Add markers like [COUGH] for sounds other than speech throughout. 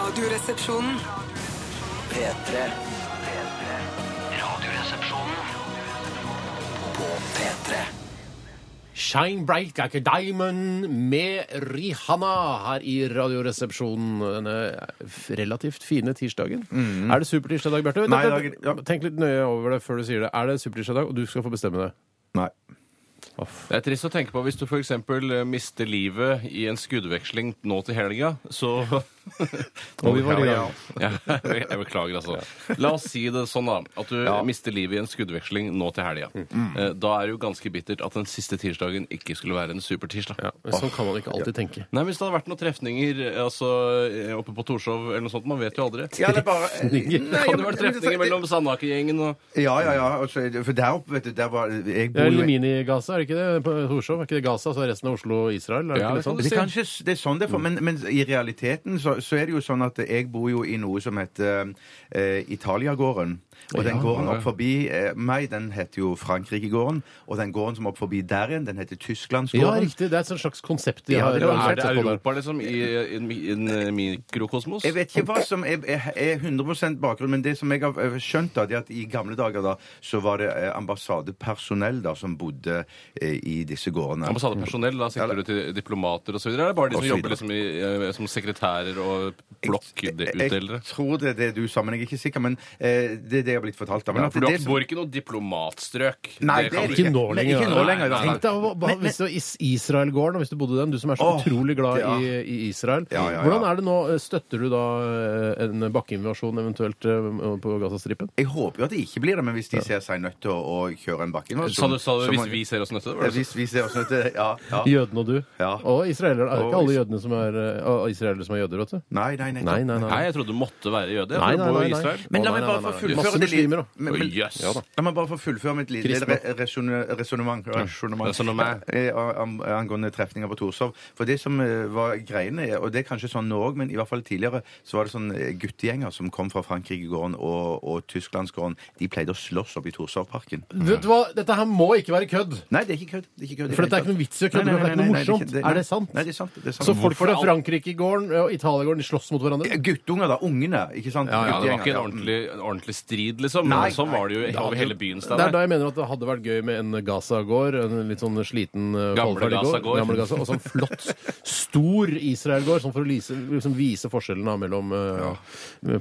Radioresepsjonen. P3. Radioresepsjonen på P3. Shine Bright Like a Diamond med Rihanna her i Radioresepsjonen denne relativt fine tirsdagen. Er det supertirsdag Bjarte? Nei, dag- ja. Tenk litt nøye over det før du sier det. Er det supertirsdag og du skal få bestemme det? Nei. Det er trist å tenke på hvis du f.eks. mister livet i en skuddveksling nå til helga, så [LAUGHS] Og vi var i Ja, [LAUGHS] Jeg beklager, altså. La oss si det sånn, da. At du mister livet i en skuddveksling nå til helga. Eh, Da er det jo ganske bittert at den siste tirsdagen ikke skulle være en supertirsdag. Ja, men sånn kan man ikke alltid tenke. Nei, Hvis det hadde vært noen trefninger eh, altså, eh, oppe på Torshov eller noe sånt, man vet jo aldri. Ja, det er bare Trefninger. Nei, Kan ja, det være trefninger mellom Sandaker-gjengen og Ja, ja, ja. Altså, for der oppe, vet du, der var Jeg Det bor er jo Mini-Gaza, er det ikke det? På Torshov? Er ikke det Gaza, så er resten av Oslo og Israel? Er det Ja, ikke det det sånn? kan det, er kanskje, det er sånn det er, for, men, men i realiteten så, så er det jo sånn at jeg bor jo i noe som heter eh, Italiagården. Og den gården opp forbi eh, meg, den heter jo Frankrikegården. Og den gården som opp forbi der igjen, den heter Ja, Tysklandsgården. riktig. Det er et sånt slags konsept de Ja, har. det er Er det på der. Europa, liksom, i en, eh, mikrokosmos? Jeg vet ikke hva som er, er, er 100% bakgrunn, men det som jeg har eh, skjønt, da, det er at i gamle dager da, så var det eh, ambassadepersonell da, som bodde eh, i disse gårdene. Ambassadepersonell, da sikter du til diplomater osv.? Eller er det bare de Og som så jobber liksom i, eh, som sekretærer og blokkutdelere? Jeg tror det er det du sa, men jeg er ikke sikker. Men eh, det er det jeg har blitt fortalt. Da. Men Ja, at for du det, bor ikke noe diplomatstrøk. Nei, Det det er ikke. Nå lenger. ikke nå lenger, da. Tenk deg hva- hva- hvis det var Israelgården, hvis du bodde i den, du som er så Åh, utrolig glad ja. i, i Israel. Ja, ja, ja. Hvordan er det nå? Støtter du da eh, en bakkeinvasjon eventuelt eh, på Gazastripen? Jeg håper jo at det ikke blir det, men hvis de ser seg nødt til å, å kjøre en bakkeinvasjon Sa du, du hvis vi ser oss nødt til det? Hvis vi ser oss nødt til Ja. ja. Jødene og du. Ja. Og israelere. Er det er ikke alle jødene som er uh, israelere som er jøder, vet du? Nei, nei, nei. Nei, nei, nei. Nei, jeg trodde du måtte være jøde. Nei, nei, nei, nei. Men la meg bare få fullføre Masse muslimer, da. Men- men- yes. Ja da. La meg bare få fullføre mitt lille Kristne. re- resonne- resonnement resonnement, Resonnement. [LAUGHS] eh, ang- angående trefninger på Torshov. For det som eh, var greiene, og det er kanskje sånn nå òg, men i hvert fall tidligere, så var det sånn eh, guttegjenger som kom fra Frankrikegården og, og Tysklandsgården. De pleide å slåss opp i Torshovparken. Vet du hva? Dette her må ikke være kødd! Nei, det er ikke kødd. Det er ikke kødd. For dette er ikke noe vits i å kødde med, for det er ikke noe morsomt. nei, Er det sant? Nei, det er sant. Det er sant. Så folk fra Frankrikegården og Italiagården de slåss mot hverandre? Guttunger, da. Ungene. Ikke sant? Ja, ja, Ja, det var ikke en ordentlig, en ordentlig strid, liksom. Nei, sånn var det jo over hele byen. Det er da jeg mener at det hadde vært gøy med en Gaza-gård. En litt sånn sliten uh, Gamle. Gaza-gård. Gaza, og sånn flott, stor Israel-gård, sånn for å lise, liksom vise forskjellen mellom uh,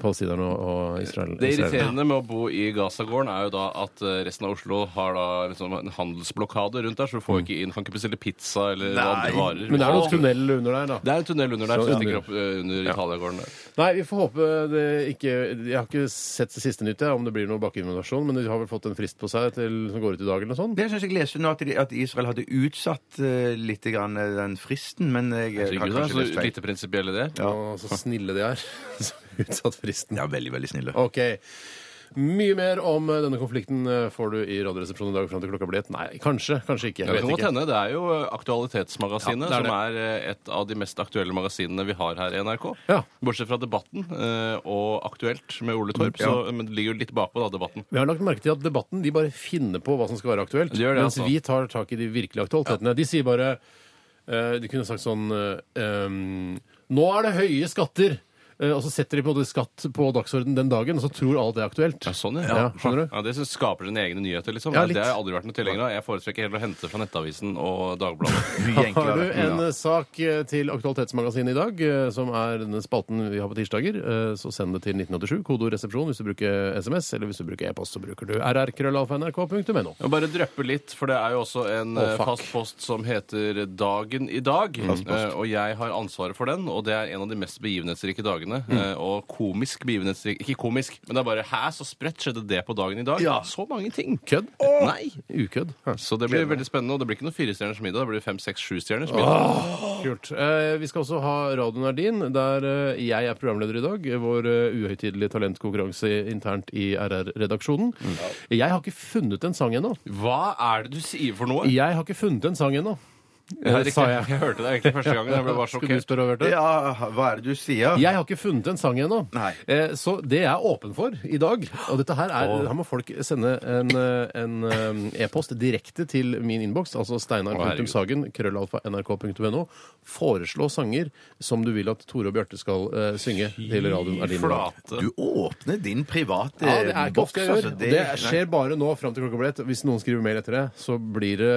palestinerne og, og Israel. Det irriterende med å bo i Gaza-gården er jo da at eh, resten av Oslo har da liksom en handelsblokade rundt der, så du får ikke inn, kan ikke bestille pizza eller andre varer. Men det er noen tunnel under der, da. Det er en tunnel under der som stikker opp eh, under Italiagården der. Nei, vi får håpe det ikke Jeg har ikke sett det siste nytt, jeg, om det blir noe bakkeinvasjon, men de har vel fått en frist på seg til, som går ut i dag, eller noe sånt? Det syns jeg leste nå at, de, at Israel hadde utsatt uh, litt grann, eh, den fristen, men jeg har Herregud, det er kanskje så lest feil. lite prinsipielle det. Ja, så snille de er. [LAUGHS] Utsatt fristen. Ja, veldig, veldig snille. Ok. Mye mer om eh, denne konflikten eh, får du i Radioresepsjonen i dag fram til klokka blir ett. Nei, kanskje, kanskje ikke. Det kan vet godt ikke. hende. Det er jo eh, Aktualitetsmagasinet, Ja, det er som er eh, et av de mest aktuelle magasinene vi har her i NRK. Ja. Bortsett fra Debatten eh, og Aktuelt med Ole Torp, så, men det ligger jo litt bakpå, da, Debatten. Vi har lagt merke til at debatten de bare finner på hva som skal være aktuelt. De gjør det, mens altså. vi tar tak i de virkelige aktualitetene. De sier bare eh, De kunne sagt sånn eh, um, Nå er det høye skatter! Eh, og så setter de på en måte skatt på dagsordenen den dagen, og så tror alle det er aktuelt. Ja, sånn, Ja, skjønner du? Ja, Det som skaper sine egne nyheter, liksom. Ja, det har jeg aldri vært noe tilhenger av. Jeg foretrekker heller å hente fra Nettavisen og Dagbladet. [LAUGHS] Har du en Ja. eh, sak eh, til Aktualitetsmagasinet i dag, eh, som er denne spalten vi har på tirsdager, eh, så send det til 1987, kodeord resepsjon hvis du bruker SMS, eller hvis du bruker e-post, så bruker du rrkrøllalfa.nrk.no. Jeg må bare drøppe litt, for det er jo også en Å, eh, fuck. fast post som heter Dagen i dag. Eh, og jeg har ansvaret for den, og det er en av de mest begivenhetsrike dagene. Eh, og komisk begivenhetsrik Ikke komisk, men det er bare Hæ, så sprøtt skjedde det på dagen i dag? Ja. Så mange ting! Kødd? Nei! Ukødd. Så det blir veldig spennende, og det blir ikke noe firestjerners middag. Det blir fem, seks, sjustjerners middag. Kult. Eh, vi skal også ha radioen er din, der eh, jeg er programleder i dag. Vår eh, uhøytidelige talentkonkurranse internt i RR-redaksjonen. Jeg har ikke funnet en sang ennå. Hva er det du sier for noe? Jeg har ikke funnet en sang ennå. Ja, sa jeg. Jeg hørte det egentlig første gangen. Jeg ble bare Skulle du sjokkert. spørre, Bjarte? Ja, hva er det du sier? Jeg har ikke funnet en sang ennå. Nei. Eh, så det jeg er åpen for i dag Og dette her er Her må folk sende en eh, en, eh, e-post direkte til min innboks, altså steinar.sagen, krøllalfa, nrk.no. Foreslå sanger som du vil at Tore og Bjarte skal eh, synge til radioen. er din. Flate. Du åpner din private Ja, det er ikke boks, ofte jeg gjør. altså. Det, skjer bare nå fram til klokka blir ett. Hvis noen skriver mail etter det, så blir det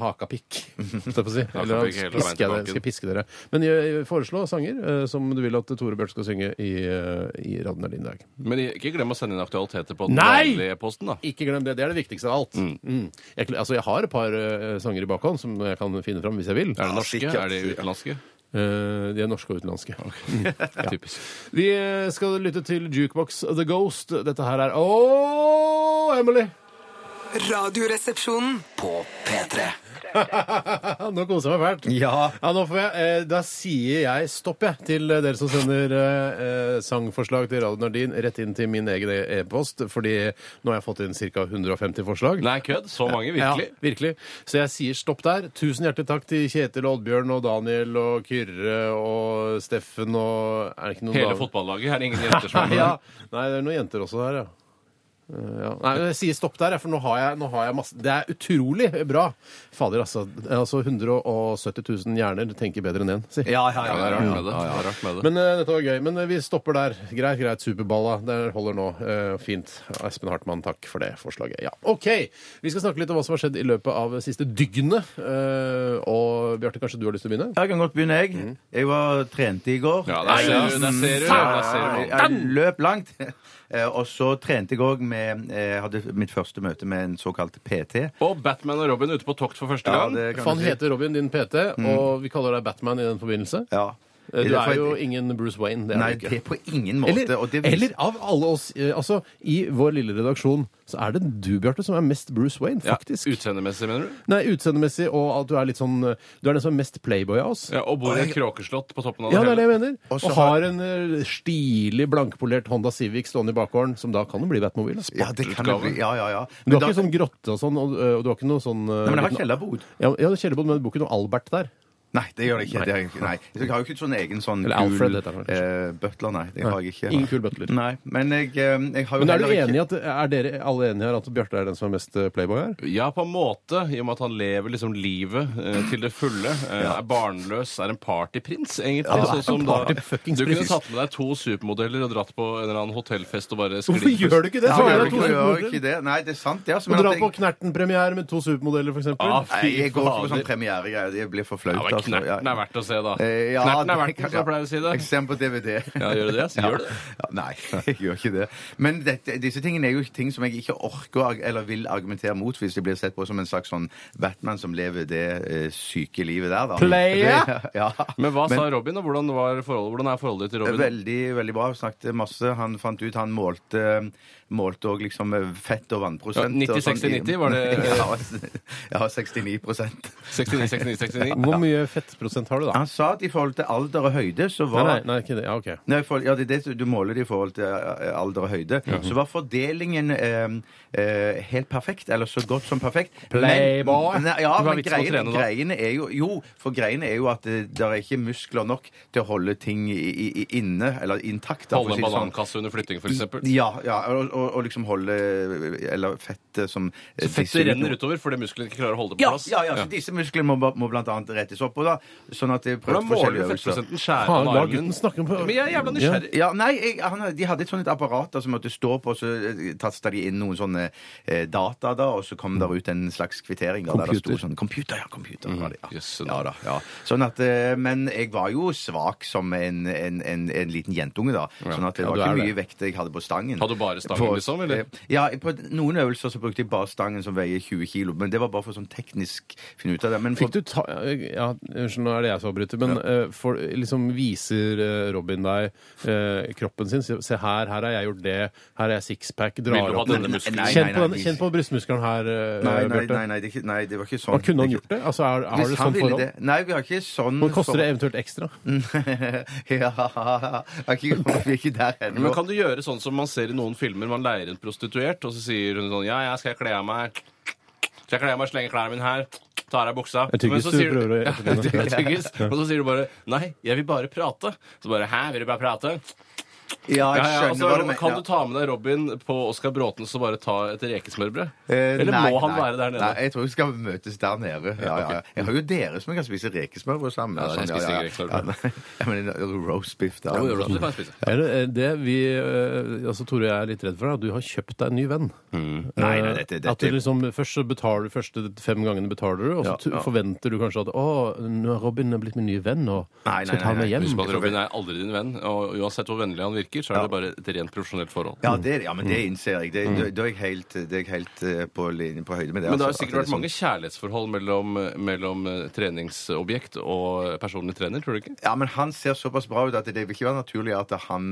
hakapikk. [LAUGHS] holdt jeg på å si. Eller jeg det, tilbake. skal piske dere. Men jeg foreslå sanger eh, som du vil at Tore Bjørt skal synge i, eh, i radioen din i dag. Men ikke glem å sende inn aktualiteter på den Nei! vanlige posten, da. Ikke glem det. Det er det viktigste av alt. Mm. Jeg, altså, jeg har et par eh, sanger i bakhånd som jeg kan finne fram hvis jeg vil. Er det norske? sikkert. Er det utenlandske? Eh, de er norske og utenlandske. [LAUGHS] Typisk. Vi eh, skal lytte til Jukebox The Ghost. Dette her er Åh, Emily! Radioresepsjonen. På P3. Nå koser jeg meg fælt. Ja. Ja, nå får jeg, eh, Da sier jeg stopp, jeg, til eh, dere som sender eh, eh, sangforslag til Radio Nardin rett inn til min egen e-post, fordi nå har jeg fått inn ca. 150 forslag. Nei, kødd? Så mange? Virkelig? Ja, virkelig. Så jeg sier stopp der. Tusen hjertelig takk til Kjetil, Oddbjørn og Daniel og Kyrre og Steffen og Er det ikke noen Hele fotballaget? Er det ingen jenter som er [LAUGHS] med? ja. Nei, det er noen jenter også der, ja. Ja. Nei, jeg sier stopp der, for nå har jeg, nå har jeg masse Det er utrolig bra! Fader, altså. altså 170 000 hjerner tenker bedre enn én, si. Ja, ja, Ja, det er rart med det. Ja, rart med det. Men uh, dette var gøy. Men uh, vi stopper der. Greit, greit. Superballa. Det holder nå. Uh, fint. Espen Hartmann, takk for det forslaget. Ja, OK. Vi skal snakke litt om hva som har skjedd i løpet av siste dygnet. Eh, og Bjarte, kanskje du har lyst til å begynne? Jeg kan godt begynne, jeg. Jeg var trente i går. Ja, der ser du. Der ser du. Der ser du. Jeg, jeg løp langt. Eh, Og så trente jeg òg med Jeg hadde mitt første møte med en såkalt PT. Og Batman og Robin ute på tokt for første Ja, gang. det kan For han du si. heter Robin, din PT, og vi kaller deg Batman i den forbindelse. Ja. Eh, Du er jo ingen Bruce Wayne. Det er Nei, du det er på ingen måte. Eller, og det viser- eller av alle oss eh, Altså, i vår lille redaksjon så er det du, Bjarte, som er mest Bruce Wayne, Ja, faktisk. Utseendemessig, mener du? Nei, utseendemessig, og at du er litt sånn eh, Du er den som er mest playboy av oss. Ja, Og bor i et kråkeslott på toppen av det Ja, det er det jeg mener. Og Og, så har en eh, stilig, blankpolert Honda Civic stående i bakgården, som da kan jo bli Batmobil. Ja, det kan det bli. Ja, ja, ja. Men du har da- ikke sånn grotte og sånn, og, og du har ikke noe sånn eh, Nei, men jeg har liten- kjellerbod. Ja, ja, er kjellerbod, men det bor ikke noe Albert der. Nei, det gjør det ikke. Det har jeg ikke. Nei. Jeg har jo ikke sånn egen sånn Eller Alfred heter han kanskje. eh, butler, nei. Det har jeg ikke. Ingen kul butler. Nei, men jeg, eh, jeg har jo Men er du heller enig i ikke at er dere alle enige her at Bjarte er den som er mest eh, playboy her? Ja, på en måte, i og med at han lever liksom livet eh, til det fulle. Eh, Er barnløs, er en partyprins, egentlig. Ja, sånn som da, du kunne prins. tatt med deg to supermodeller og dratt på en eller annen hotellfest og bare Hvorfor sklidd gjør du ikke det? Ja, Så er gjør to ikke, gjør supermodeller. ikke det. Nei, det er sant, det. Altså, Og men dra at på Knerten-premiere med to supermodeller, f.eks. Ah, Nei, jeg går ikke på sånn premieregreier. Det blir for flaut. Ja, men. Ja. Knerten er verdt å se, da. Eh, ja, Knerten er verdt det, som jeg pleier å si det. Jeg ser den på DVD. Ja, gjør du det? Så gjør du det. Ja, nei, jeg gjør ikke det. Men dette, disse tingene er jo ting som jeg ikke orker eller vil argumentere mot hvis de blir sett på som en slags sånn Batman som lever det eh, syke livet der, da. Player? ja. Men hva sa Robin, og hvordan, var forholdet, hvordan er forholdet ditt til Robin? Veldig, veldig bra. Snakket masse. Han fant ut Han målte Målte òg liksom fett og vannprosent. Ja, og sånn i- 90-60-90 var det- [LAUGHS] Ja, ja 69% 69, 69, 69? Hvor mye fettprosent har du, da? Han sa at i forhold til alder og høyde, så var nei, nei, ikke det. Ja, OK. Nei, for, ja, det er det du måler det i forhold til eh, alder og høyde. Så var fordelingen eh, eh, helt perfekt, eller så godt som perfekt. Playboy. Men, nei, ja, men greiene, trene, da? greiene er jo Jo, for greiene er jo at det det er ikke muskler nok til å holde ting i, i, inne, eller intakt. Holde si en sånn. banankasse under flytting, f.eks.? Ja, ja og, og, og liksom holde Eller fettet som Så fettet renner utover fordi musklene ikke klarer å holde det på Ja, plass? ja, ja, ja, så disse musklene må, må blant annet rettes opp. Og da, sånn at det Hvordan prøvde måler forskjellige du øvelser. fettprosenten? Skjære Faen, av la armen? gutten snakke om Men jeg er jævla nysgjerrig. Ja, nei, jeg, han, De hadde et sånt apparat da, som måtte stå på, så eh, tasta de inn noen sånne eh, data, da, og så kom der ut en slags kvittering. Da, der det sto sånn, computer, ja, computer. det, ja. ja, da, ja. Sånn at, eh, men jeg var jo svak som en, en, en, en liten jentunge, da. Sånn at det Ja, var ikke er mye det. vekt jeg hadde på stangen. Hadde du bare stangen, Liksom, eller? eh, Ja, på noen øvelser så brukte jeg bare stangen som veier 20 kilo, men det var bare for sånn teknisk finne ut av det. Men for, Fikk du ta Ja, unnskyld, nå er det jeg som avbryter, men eh, for, liksom viser eh, Robin deg eh, kroppen sin? Se her, her har jeg gjort det, her er jeg sixpack, drar opp denne muskelen? Nei, Kjenn nei, på, nei, den, kjenn på brystmuskelen her, eh, Nei, nei, Bjarte. nei, nei, det, ikke- nei, det var ikke sånn. Og kunne han gjort det? Altså, er, har Hvis du sånn forhold? det. Nei, vi har ikke sånn Hvor koster det eventuelt ekstra? [LAUGHS] ja, vi er ikke der ennå. Men kan du gjøre sånn som man ser i noen filmer? Man leier en prostituert, og så sier hun sånn Ja, ja, skal jeg kle av meg? Skal jeg kle av meg slenge klærne mine her? tar av buksa. Er tyggis Men så du sier prøver å [LAUGHS] det tyggis. Og så sier du bare 'nei, jeg vil bare prate'. Så bare 'hæ, vil du bare prate'? Ja, jeg ja, skjønner altså, hva du mener. kan du ta med deg Robin på Oskar Bråten og bare ta et rekesmørbrød? Eh, Eller nei, må han nei. være der nede? Nei, jeg tror vi skal møtes der nede. Ja, ja, ja. Jeg har jo dere som jeg kan spise rekesmørbrød sammen. Ja, sånn Sånn, spiser jeg ja, rekesmørbrød. ja. [LAUGHS] Ja, men roast beef der. Jo, jo, det kan jeg spise. Er det det vi eh, altså Tore, jeg er litt redd for, er at du har kjøpt deg en ny venn. Nei, nei, dette, dette, At du liksom, Først så betaler du første fem gangene betaler du, og så Ja, ja. forventer du kanskje at å, nå er Robin blitt min nye venn, og Nei, nei, skal jeg ta meg hjem. Husk at Robin er aldri din venn, og uansett hvor vennlig han virker, så er det bare et rent profesjonelt forhold. Ja, det, ja, men det innser jeg. Det, det, det er jeg helt, det er jeg helt eh, på, linje, på høyde med det. Men det har altså, sikkert at vært mange kjærlighetsforhold mellom, mellom eh, treningsobjekt og personlig trener, tror du ikke? Ja, men han ser såpass bra ut at det vil ikke være naturlig at han,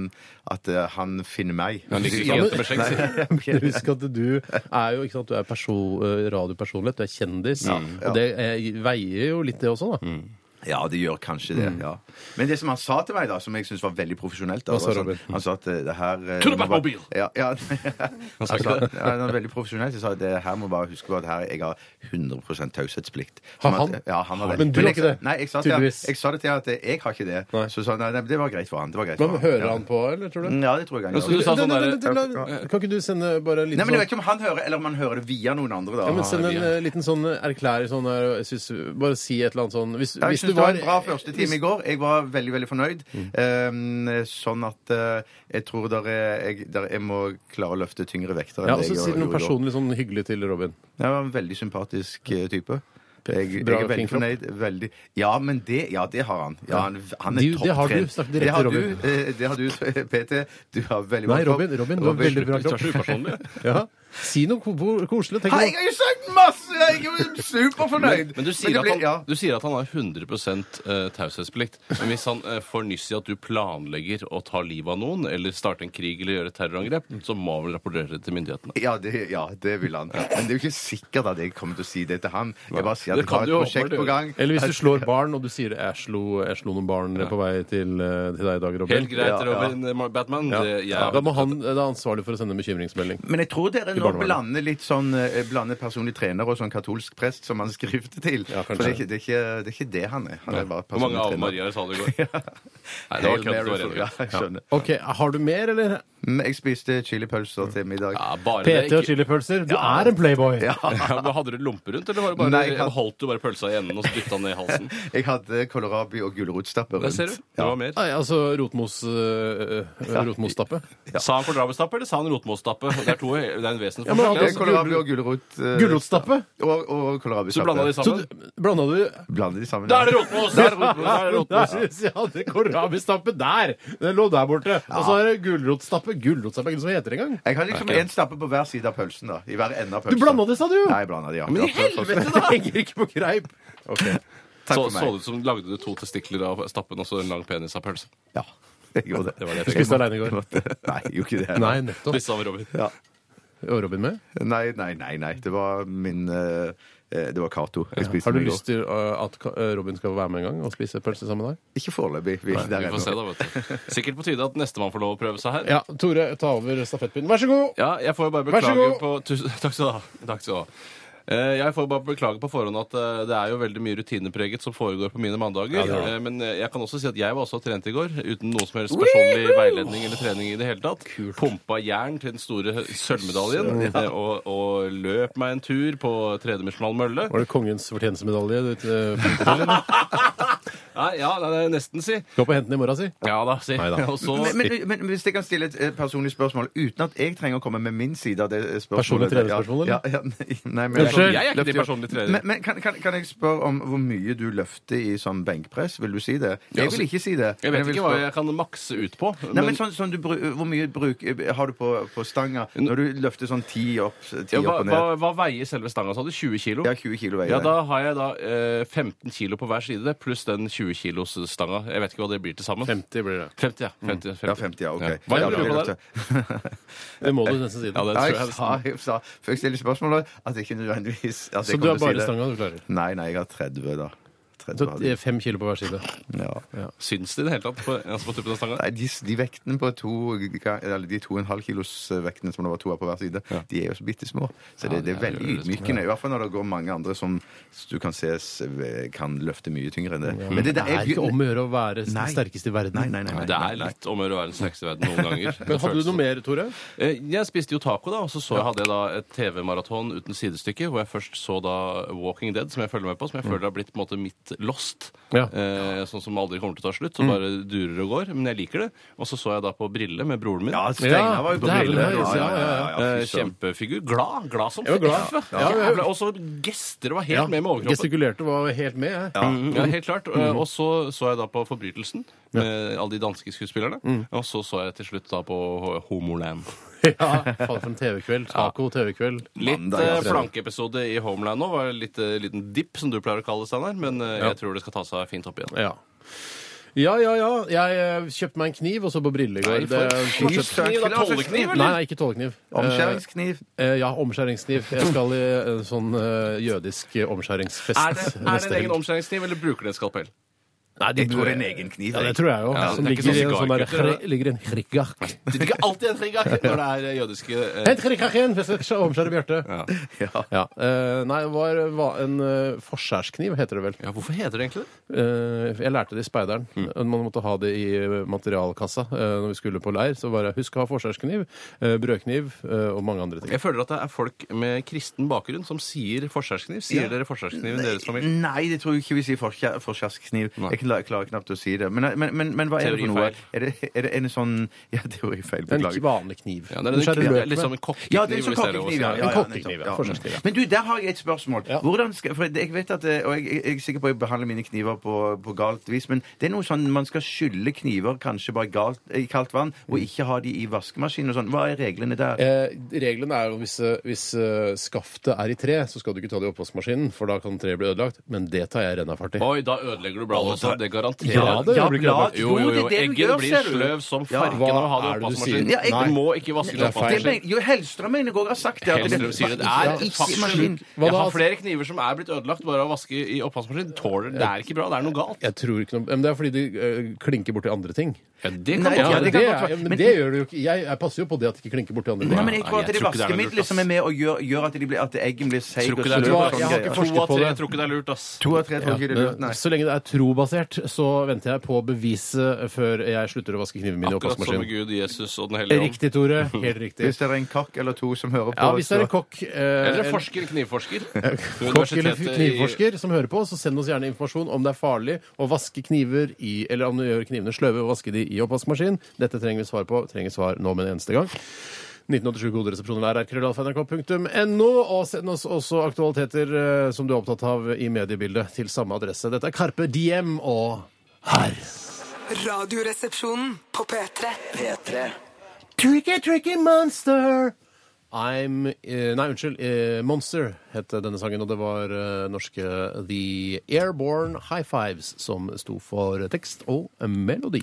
at eh, han finner meg. Han liker ikke Ja, men- med skjegg, sier [LAUGHS] du. Husk at du er jo ikke sant, du er perso eh, radiopersonlighet, du er kjendis. Og det eh, veier jo litt, det også, da. Ja, det gjør kanskje det. ja. Men det som han sa til meg, da, som jeg syns var veldig profesjonelt da, Hva sa var sånn- Robin? Han sa at eh, det her eh, må bare- Batmobile! Ja, ja. [LAUGHS] han sa sa, ikke det? ja, han var veldig profesjonelt. Jeg sa at det her må bare huske på at her jeg har 100 taushetsplikt. Har Som han? At, ja, han har det. Men du har jeg, ikke det, Nei, jeg sa, til, han- tydeligvis. jeg sa det til han at jeg har ikke det. Nei. Så sa han nei, nei, det var greit for han. Det var greit for han. Hører ja. han på, eller tror du? Mm, Ja, det tror jeg han gjør. så du sa sånn Nei, nei, der- nei, nei, nei, Kan ikke du sende bare litt Nei, men jeg vet sånn ikke om han hører, eller om han hører det via noen andre, da. ja, men Send en eh, liten sånn erklæring sånn der, jeg synes, Bare si et eller annet sånn Hvis, Ja, jeg hvis synes du det var en bra første time i går. Jeg var veldig veldig fornøyd. Um, sånn at uh, jeg tror der er, jeg, der jeg må klare å løfte tyngre vekter. Ja, og så si noe personlig sånn hyggelig til Robin. Jeg var en veldig sympatisk eh, type. Jeg, Bra jeg er veldig fornøyd. Veldig. Ja, men det, ja, det har han. Ja, han, han er Det- det har du. Snakk direkte Det har til du, eh, det har du, [LAUGHS] PT. Du har veldig bra kropp. Robin, Robin, du har veldig bra kropp. [LAUGHS] Ja. Si noe ko koselig. Tenk Hei, jeg har jo sagt masse! Jeg er jo superfornøyd! Men du sier, det at blir- han, ja. du sier at han har 100 uh, taushetsplikt. Men hvis han eh, får nyss i at du planlegger å ta livet av noen, eller starte en krig eller gjøre et terrorangrep, så må han vel rapportere det til myndighetene. Ja det, ja, det vil han. Men det er jo ikke sikkert at jeg kommer til å si det til ham. Jeg bare sier Det at jeg kan har du et jo prosjekt på gang. Eller hvis du slår barn, og du sier 'jeg slo, jeg slo noen barn på vei til, eh, til deg i dag, Robin'. Helt greit, Ja, ja. Robin eh, Batman. Ja. Det, jeg, Da må han det er ansvarlig for å sende bekymringsmelding. Men jeg tror dere nå blande blander litt sånn eh, blander personlig trener og sånn katolsk prest som han skrifter til. Ja, kanskje. For det er, ikke, det, er ikke, det er ikke det han er. Han er bare Hvor mange Ave trener. Mariaer sa du i går? [LAUGHS] Nei, det var Hail kødd. Mary Det var for- Ja, jeg skjønner. OK, har du mer, eller? Men Jeg spiste chilipølser til middag. Ja, bare det. PT og Ikke, chilipølser. Du er en playboy! Ja. [LAUGHS] ja, men hadde du lompe rundt, eller var det bare, Nei, jeg hadde- holdt du bare pølsa i enden og så dytta den ned i halsen? [LAUGHS] Jeg hadde kålrabi og gulrotstappe Der rundt. ser du. Det var mer. Nei, altså rotmos, øh, rotmosstappe. Sa han kålrabistappe, eller sa han rotmosstappe? Det er to, det er en Ja, men vesensforskjell. Det er kålrabi og gulrot. eh, Gulrotstappe? Og, og kålrabistappe. Så blanda de Så sammen? du- blanda du Blander de sammen. Da ja. er det rotmos! Da er det rotmos! [LAUGHS] Da er det rotmos. Der jeg hadde kålrabistappe der! Den lå der borte. Og så er det gulrotstappe. Gulrotstappe er ikke noe som heter det engang. Jeg har liksom én stappe på hver side av pølsen. da I hver ende av Du pølsen. blanda det, sa du! Nei, jeg blanda de, ja. Men i helvete, for- Det henger ikke på greip. Takk Så, for så meg. det ut som lagde du to testikler av stappen og så en lang penis av pølse. Ja, [LAUGHS] jeg gjorde det. Det var det jeg fikk. spiste aleine i går. [LAUGHS] Nei, jeg gjorde ikke det. Nei, nettopp. Spiste av Robin. Ja. Robin med? Nei, nei, nei, nei. Det var min eh, Det var Cato. Ja. Har du lyst til uh, at Robin skal være med en gang og spise pølse sammen med deg? Ikke foreløpig. Vi er Vi får se, da, vet du. Sikkert på tide at nestemann får lov å prøve seg her. Ja, Tore, ta over stafettpinnen. Vær så god! Ja, jeg får jo bare beklage på [LAUGHS] Takk skal du ha. Takk skal du ha. Eh, Jeg får bare beklage på forhånd at eh, det er jo veldig mye rutinepreget som foregår på mine mandager. Ja. Eh, Men jeg kan også si at jeg var også trent i går, uten noe som helst personlig veiledning eller trening i det hele tatt. Pumpa jern til den store sølvmedaljen, ja. og, og løp meg en tur på tredimensjonal mølle. Var det kongens fortjenestemedalje? Nei, [LAUGHS] ja, det er nesten si. Gå på hentene i morgen, si. Ja da, si. Neida. [LAUGHS] Og så Men, men, men hvis jeg kan stille et personlig spørsmål uten at jeg trenger å komme med min side av det spørsmålet Personlig trenerspørsmål, Ja, eller? ja, nei, [LAUGHS] nei, men, Unnskyld. Jeg er ikke din personlige trener. Men, men kan, kan, kan jeg spørre om hvor mye du løfter i sånn benkpress? Vil du si det? Jeg altså, vil ikke si det. Jeg vet jeg ikke hva jeg kan makse ut på. Nei, men sånn, sånn du, bru- Hvor mye bruk, har du på, på stanga når du løfter sånn ti opp, ti ja, opp hva, og ned? hva, hva veier selve stanga, sa du? 20 kilo? Ja, 20 kilo veier Ja, da har jeg da eh, 15 kilo på hver side, pluss den 20 kilos stanga. Jeg vet ikke hva det blir til sammen. 50 blir det. 50, ja. 50, 50. Ja, 50, ja, ok. Hva Ja, gjorde du på der? Det må du nesten si. Ja, det tror jeg jeg sa, jeg sa før jeg stiller spørsmålet, at jeg ikke nødvendigvis at jeg Så du kommer har til å si bare det. stanga du klarer? Nei, nei, jeg har 30, da. 30 Så var de. eh, fem kilo på hver side. Ja. Syns det i det hele tatt på, altså på tuppen av stanga? Nei, de, de vektene på to Eller de to og en halv kilos vektene som det var to av på hver side, de er jo så bitte små. Så det, det er veldig ydmykende. I hvert fall når det går mange andre som du kan se kan løfte mye tyngre enn det. Men Det er ikke om å gjøre å være den sterkeste i verden. Nei, nei, nei. nei, Det er litt om å gjøre å være den sterkeste i verden noen ganger. [LAUGHS] Men hadde du noe mer, Tore? Eh, Jeg spiste jo taco, da, og så, så jeg, hadde jeg da et TV-maraton uten sidestykke, hvor jeg først så da Walking Dead, som jeg følger med på, som jeg føler har blitt på en måte mitt Lost. Ja. Eh, sånn som aldri kommer til å ta slutt, som bare durer og går. Men jeg liker det. Og så så jeg da på Brille med broren min. Ja, Steinar var jo på Ja, ja, ja, ja, Eh, Kjempefigur. Glad. Glad som Jeg var glad. F. Ja, ja, ja. Og så gester var helt med med overkroppen. Gestikulerte var helt med, jeg. Mm, ja, helt klart. Eh, Og så så jeg da på Forbrytelsen med alle de danske skuespillerne. Og så så jeg til slutt da på Homoland. [LAUGHS] Ja, faen for en TV-kveld. Taco TV-kveld. Litt eh, flankeepisode i Homeland nå. Var litt, eh, liten dipp, som du pleier å kalle det, Steinar. Men eh, Ja. jeg tror det skal ta seg fint opp igjen. Ja. Ja, ja, ja. Jeg eh, kjøpte meg en kniv og så på briller i går. Nei, for- Det- Fortsatt kniv, da. Tollekniv, Nei, eller? nei, ikke tollekniv. Omskjæringskniv. Eh, eh, ja, omskjæringskniv. Jeg skal i en sånn eh, jødisk eh, omskjæringsfest Er det, er det neste en egen omskjæringskniv, eller bruker det en skalpell? Nei, de Jeg tror det er en egen kniv. Ja, det tror jeg òg. Ja, som det er ikke ligger i sånn en sånn der, hre- ligger i en krigak. Det ligger alltid en trigger [LAUGHS] når det er eh, jødiske eh, En krigak igjen! Jeg skal omskjære Bjarte. ja. [LAUGHS] Ja. Ja. eh, nei, det var, var en uh, forskjærskniv, heter det vel. ja, hvorfor heter det egentlig det? Eh, jeg lærte det i speideren. Man måtte ha det i materialkassa eh, når vi skulle på leir. Så bare husk å ha forskjærskniv, eh, brødkniv eh, og mange andre ting. Jeg føler at det er folk med kristen bakgrunn som sier forskjærskniv. Sier Ja. dere forskjærskniv i deres familie? Nei, det tror jeg ikke vi sier forskjær- forskjærskniv. Jeg klarer knapt å si det. Men, men, men, men hva er det for noe? Er det, er det en sånn [LAUGHS] Ja, teorifeil. En Beklager. vanlig kniv. Ja, det er en, med. litt som en kokkekniv. Ja, det er sånn å si. kokkekniv. Ja, ja, En ja, kokkekniv, ja. Men du, der har jeg et spørsmål. Ja. Hvordan skal, for jeg vet at, og jeg, jeg er sikker på at jeg behandler mine kniver på, på galt vis, men det er noe sånn man skal skylle kniver kanskje bare galt, i kaldt vann, og ikke ha de i vaskemaskinen og sånn. Hva er reglene der? Eh, reglene er jo hvis, eh, hvis uh, skaftet er i tre, så skal du ikke ta det i oppvaskmaskinen, for da kan treet bli ødelagt. Men det tar jeg rennafart i. Oi, da ødelegger du bladet. Det garanterer Ja, det Ja, blir ikke Jo, jo, jo. det er det du Eggen gjør, blir ser du. sløv som Ja. farken av å ha det Hva i er det du oppvaskmaskinen. sier? Ja, jeg- Du må ikke vaske det er feil. Det oppvaskmaskinen. jo, Hellstrøm mener jeg også har sagt det. at det- Hellstrøm sier det. Er ikke faktisk. Hva Jeg da? har flere kniver som er blitt ødelagt bare av å vaske i oppvaskmaskin. Tåler Det er ikke bra. Det er noe galt. Jeg tror ikke noe, men Det er fordi de eh, klinker borti andre ting. Ja, det kan Nei, godt Ja, det, det kan godt være. ja, men Men- det gjør det jo ikke. Jeg, jeg passer jo på det at de ikke klinker borti andre. Nei, men jeg tror at det jeg er tror er vaskemiddelet som er med og gjør, gjør at, de blir, at eggen blir seig og det sløv. Jeg har ikke forsket på det. det. tror ikke det er lurt, ass. To av tre tror ikke det er lurt, nei. så lenge det er trobasert, så venter jeg på beviset før jeg slutter å vaske knivene mine i Akkurat som. Gud, Jesus og Den hellige ånd. Riktig, Tore. Helt riktig. Hvis det er en kokk eller to som hører på Ja, Hvis det er en kokk eh, Eller en forsker, knivforsker. [LAUGHS] kokk eller knivforsker som hører på, så send oss gjerne informasjon om det er farlig å vaske kniver i Eller om du gjør knivene sløve og vaske de i oppvaskmaskin. Dette trenger vi svar på. Trenger svar nå med en eneste gang. 1987 koderesepsjonen er krøllalfa.nrk.no. Og send oss også aktualiteter eh, som du er opptatt av i mediebildet, til samme adresse. Dette er Karpe Diem og Herr. Radioresepsjonen på P3. P3. Tricky, tricky monster. I'm eh, Nei, unnskyld. eh, Monster het denne sangen, og det var eh, norske The Airborne High Fives som sto for tekst og melodi.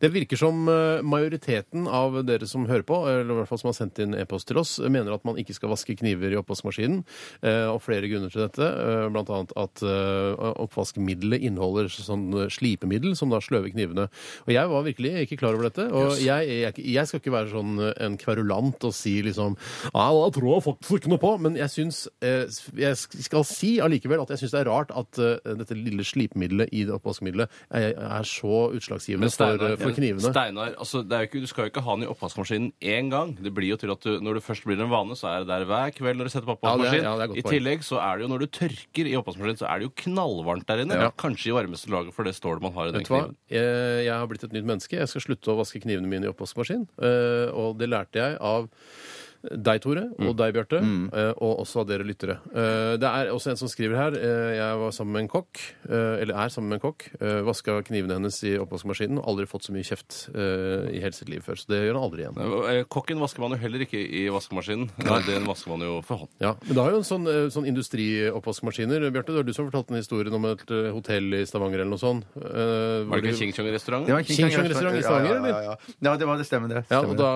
Det virker som eh, majoriteten av dere som hører på, eller i hvert fall som har sendt inn e-post til oss, mener at man ikke skal vaske kniver i oppvaskmaskinen. eh, Og flere grunner til dette. bl.a. Blant annet at eh, oppvaskmiddelet inneholder sånn eh, slipemiddel som da sløver knivene. Og jeg var virkelig ikke klar over dette. Og jeg, jeg, jeg skal ikke være sånn eh, en kverulant og si liksom Ja, da tror jeg faktisk ikke noe på. Men jeg syns eh, Jeg skal si allikevel at jeg syns det er rart at eh, dette lille slipemiddelet i oppvaskmiddelet er, så utslagsgivende for, eh, for knivene. Steinar, altså, ikke, du skal jo ikke ha den i oppvaskmaskinen én gang. Det blir jo til at du, Når det først blir en vane, så er det der hver kveld når du setter på Ja, det er- oppvaskmaskin. ja, godt I tillegg så er det jo når du tørker i oppvaskmaskinen, så er det jo knallvarmt der inne. Ja. Kanskje i varmeste laget, for det står det man har i den Vet du hva? kniven. Jeg, jeg har blitt et nytt menneske. Jeg skal slutte å vaske knivene mine i oppvaskmaskin. Eh, og det lærte jeg av deg, Tore, og deg, Bjarte, eh, og også av dere lyttere. Eh, det er også en som skriver her. eh, jeg var sammen med en kokk, eh, eller er sammen med en kokk. Uh, Vaska knivene hennes i oppvaskmaskinen og aldri fått så mye kjeft eh, i hele sitt liv før. Så det gjør han aldri igjen. Eh, Kokken vasker man jo heller ikke i vaskemaskinen. Den vasker man jo for hånd. Ja, Men det har jo en sånn, eh, sånn industrioppvaskmaskiner. Bjarte, det var du som fortalte en historie om et eh, hotell i Stavanger eller noe sånt. eh, hvor Var det de- ikke King Chong-restaurant? Var en King Kong restaurant i Stavanger, ja, ja, ja, ja. ja, det var det. Stemmer det. Ja, Stemmer og da,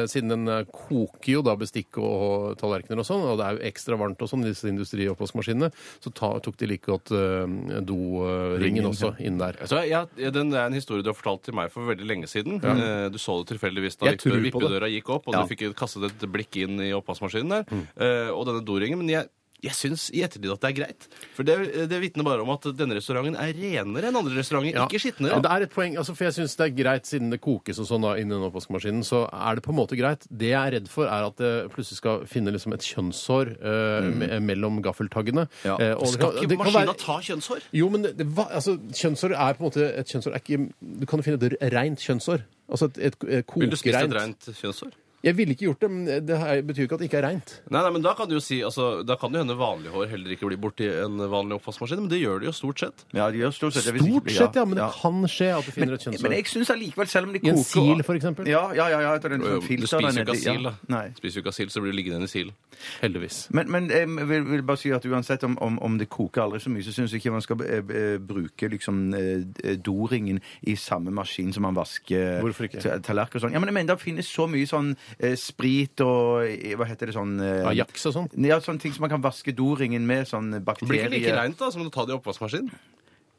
eh, Siden den eh, kok, koker jo da bestikk og tallerkener og sånn, og det er jo ekstra varmt og sånn i disse industrioppvaskmaskinene. Så ta, tok de like godt uh, doringen også inn der. Så ja, den er en historie du har fortalt til meg for veldig lenge siden. Eh, Du så det tilfeldigvis da Jeg tror vippe- på det. vippedøra gikk opp, og Ja. du fikk kastet et blikk inn i oppvaskmaskinen der, Mm. eh, og denne doringen. Men jeg, jeg syns i ettertid at det er greit. For det, det vitner bare om at denne restauranten er renere enn andre restauranter, Ja. ikke skitnere. det er et poeng, altså, for jeg synes det er greit, siden det kokes og sånn da, inni den oppvaskmaskinen, så er det på en måte greit. Det jeg er redd for, er at det plutselig skal finne liksom et kjønnshår eh, me- mellom gaffeltaggene. Ja. Eh, og det Skal kan- ikke det kan maskina være- ta kjønnshår? Jo, men det, det, hva- altså, kjønnshår er på en måte Et kjønnshår er ikke Du kan jo finne et reint kjønnshår. Altså et, et, et Vil du spise et kokereint. rent kjønnshår? Jeg ville ikke gjort det, men det er- betyr ikke at det ikke er reint. Nei, nei, men Da kan du jo si, altså, da kan det hende vanlig hår heller ikke blir borti en vanlig oppvaskmaskin, men det gjør det jo stort sett. Ja, det gjør stort sett det. hvis Stort ikke- sett, ja, men det kan skje at du finner et Men kjønnshår. jeg syns allikevel, selv om de I en sil, for eksempel. Ja, ja, ja. ja etter den Jo, jo, sånn Du filter spiser jo ikke av sil, da. Nei. Spiser jo ikke av sil, så blir du liggende i sil. Heldigvis. Men, men jeg vil, vil bare si at uansett om, om, om det koker aldri så mye, så syns jeg ikke man skal eh, eh, bruke liksom eh, doringen i samme maskin som man vasker Hvorfor ikke? ta- tallerkener og sånn. Ja, men jeg mener det finnes så mye sånn eh, sprit og eh, Hva heter det sånn eh, Ajax og sånn. Ja, sånne ting som man kan vaske doringen med. Sånn bakterier blir ikke like reint da, som å ta det i oppvaskmaskin.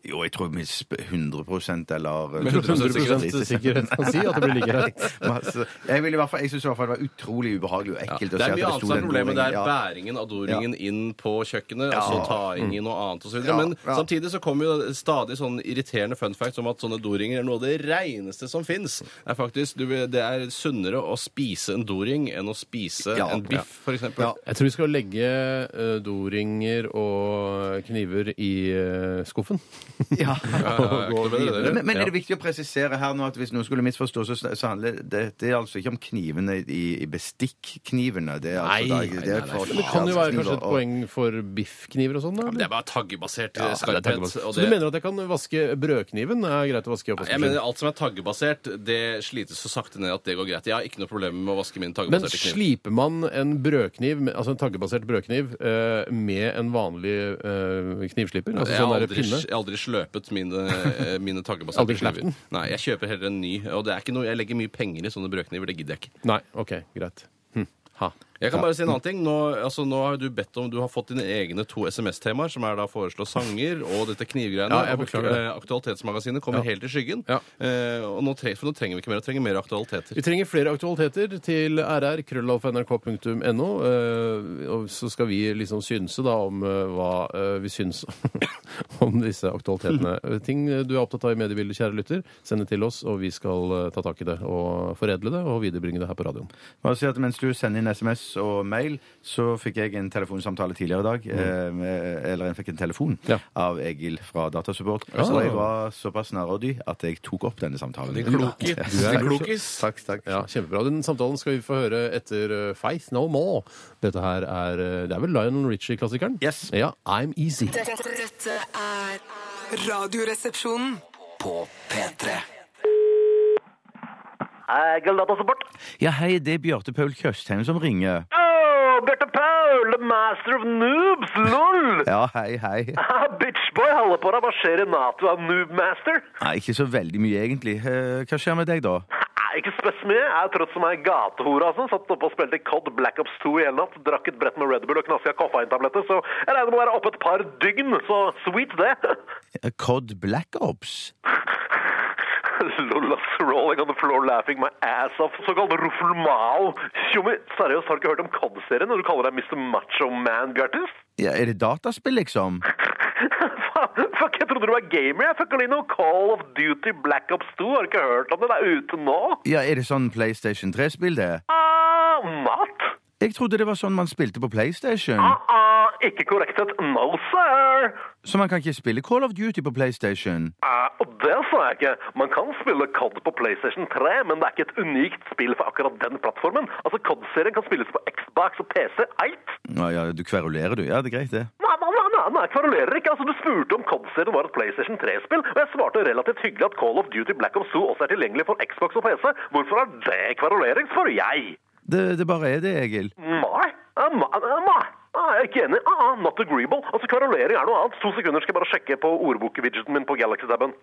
Jo, jeg tror med sp- 100% eller Med 100% 100 sikkerhet kan si at det blir like greit. [LAUGHS] Masse. Jeg, vil i hvert fall, jeg syns i hvert fall det var utrolig ubehagelig og ekkelt å Det se er at mye det annet sto som er den problemet. Det er. Ja. bæringen av doringen inn på kjøkkenet, og så taing i noe annet osv. Ja, Men ja. samtidig så kommer jo stadig sånn irriterende fun facts om at sånne doringer er noe av det reineste som fins. Det er faktisk du, Det er sunnere å spise en doring enn å spise Ja, en biff, eksempel. Ja. Jeg tror vi skal legge eh, doringer og kniver i eh, skuffen. [LAUGHS] Ja. Men, men er det viktig å presisere her nå at hvis noen skulle misforstå, så, så handler det, det er altså ikke om knivene i, i bestikknivene. Det er altså, Nei, da- det er for- Men det kan jo være kanskje et poeng for biffkniver og sånn? da? Men Det er bare taggebasert Ja, det er skarphet. taggebasert. og Så du det- mener at jeg kan vaske brødkniven? Det er greit å vaske i Jeg mener? Alt som er taggebasert, det slites så sakte ned at det går greit. Jeg har ikke noe problem med å vaske min Men taggebaserte kniv. sliper man en brødkniv, med- altså en taggebasert brødkniv, eh, med en vanlig eh, knivslipper? Altså Jeg har sånn der aldri, pinne? jeg har aldri sløpet mine, eh, mine Aldri slept den? Nei, jeg kjøper heller en ny. Og det er ikke noe, jeg legger mye penger i sånne brødkniver. Det gidder jeg ikke. Nei, OK, greit. Hm. Ha. Jeg kan bare si en annen ting. Nå, altså, nå har du bedt om, du har fått dine egne to SMS-temaer, som er da foreslå sanger og dette knivgreiene. Ja, jeg beklager det. eh, Aktualitetsmagasinet kommer Ja. helt i skyggen. Ja. Eh, og nå, tre, for nå trenger vi ikke mer. Vi trenger mer aktualiteter. Vi trenger flere aktualiteter til rr, krøllalfa.nrk.no. eh, og så skal vi liksom synse da om eh, hva eh, vi syns [LAUGHS] om disse aktualitetene. [LAUGHS] Ting du er opptatt av i mediebildet, kjære lytter, send det til oss, og vi skal eh, ta tak i det og foredle det og viderebringe det her på radioen. Bare si at Mens du sender inn SMS og mail, så fikk jeg en telefonsamtale tidligere i dag. Eh, eller jeg fikk en telefon Mm. Ja. av Egil fra Datasupport. Ja. Så jeg var såpass nærrådig at jeg tok opp denne samtalen. Din klokis. Ja. Du er [LAUGHS] klokis. Takk, takk. Ja, Kjempebra. Den samtalen skal vi få høre etter eh, Faith No More. Dette her er eh, Det er vel Lionel Richie-klassikeren? Yes. Ja, I'm Easy. Dette, dette er Radioresepsjonen. På P3. Egil Datasupport. Ja, hei, det er Bjarte Paul Tjøstheim som ringer. Oh, Bjarte Paul, the master of noobs, lol! Ja, hei, hei. [LAUGHS] Ah, Bitchboy, holder på deg. Hva skjer i Nato av noobmaster? Nei, ikke så veldig mye, egentlig. Eh, Hva skjer med deg, da? Nei, ikke spes mye. Jeg er trøtt som ei gatehore, altså. Satt oppe og spilte COD Black Ops 2 i hele natt. Drakk et brett med Red Bull og knaska koffeintabletter, så jeg regner med å være oppe et par dygn. Så sweet, det. [LAUGHS] Eh, Cod Black Ops? [LAUGHS] [LAUGHS] Lol, ass. Rolling on the floor laughing my ass off. Såkalt Ruffel Mao. Tjommi, seriøst, har du ikke hørt om COD-serien når du kaller deg Mr. Macho Man, Bjartis? Ja, er det dataspill, liksom? [LAUGHS] Fuck, jeg trodde du var gamer. Jeg Fucker litt noe Call of Duty Black Ops 2. Har du ikke hørt om det? Det er ute nå. Ja, er det sånn PlayStation 3-spill, det? Ah, mat? Jeg trodde det var sånn man spilte på PlayStation. Ah, ah, ikke korrektet. No, sir. Så man kan ikke spille Call of Duty på PlayStation? Ah, og det sa jeg ikke. Man kan spille COD på PlayStation 3, men det er ikke et unikt spill for akkurat den plattformen. Altså, COD-serien kan spilles på Xbox og PC. Eit? Ja, ja, du kverulerer, du. Ja, det er greit, det. Nei, nei, nei, nei, jeg kverulerer ikke. Altså, Du spurte om COD-serien var et PlayStation 3-spill, og jeg svarte relativt hyggelig at Call of Duty Black Ops 2 også er tilgjengelig for Xbox og PC. Hvorfor er det kverulering, spør jeg? Det, det bare er det, Egil. Nei, eh, nei, eh, nei. Ah, Jeg er ikke enig. Ah, ah, not agreeable. Altså, Kverulering er noe annet. To sekunder skal jeg bare sjekke på ordbok-widgeten min på Galaxy-taben.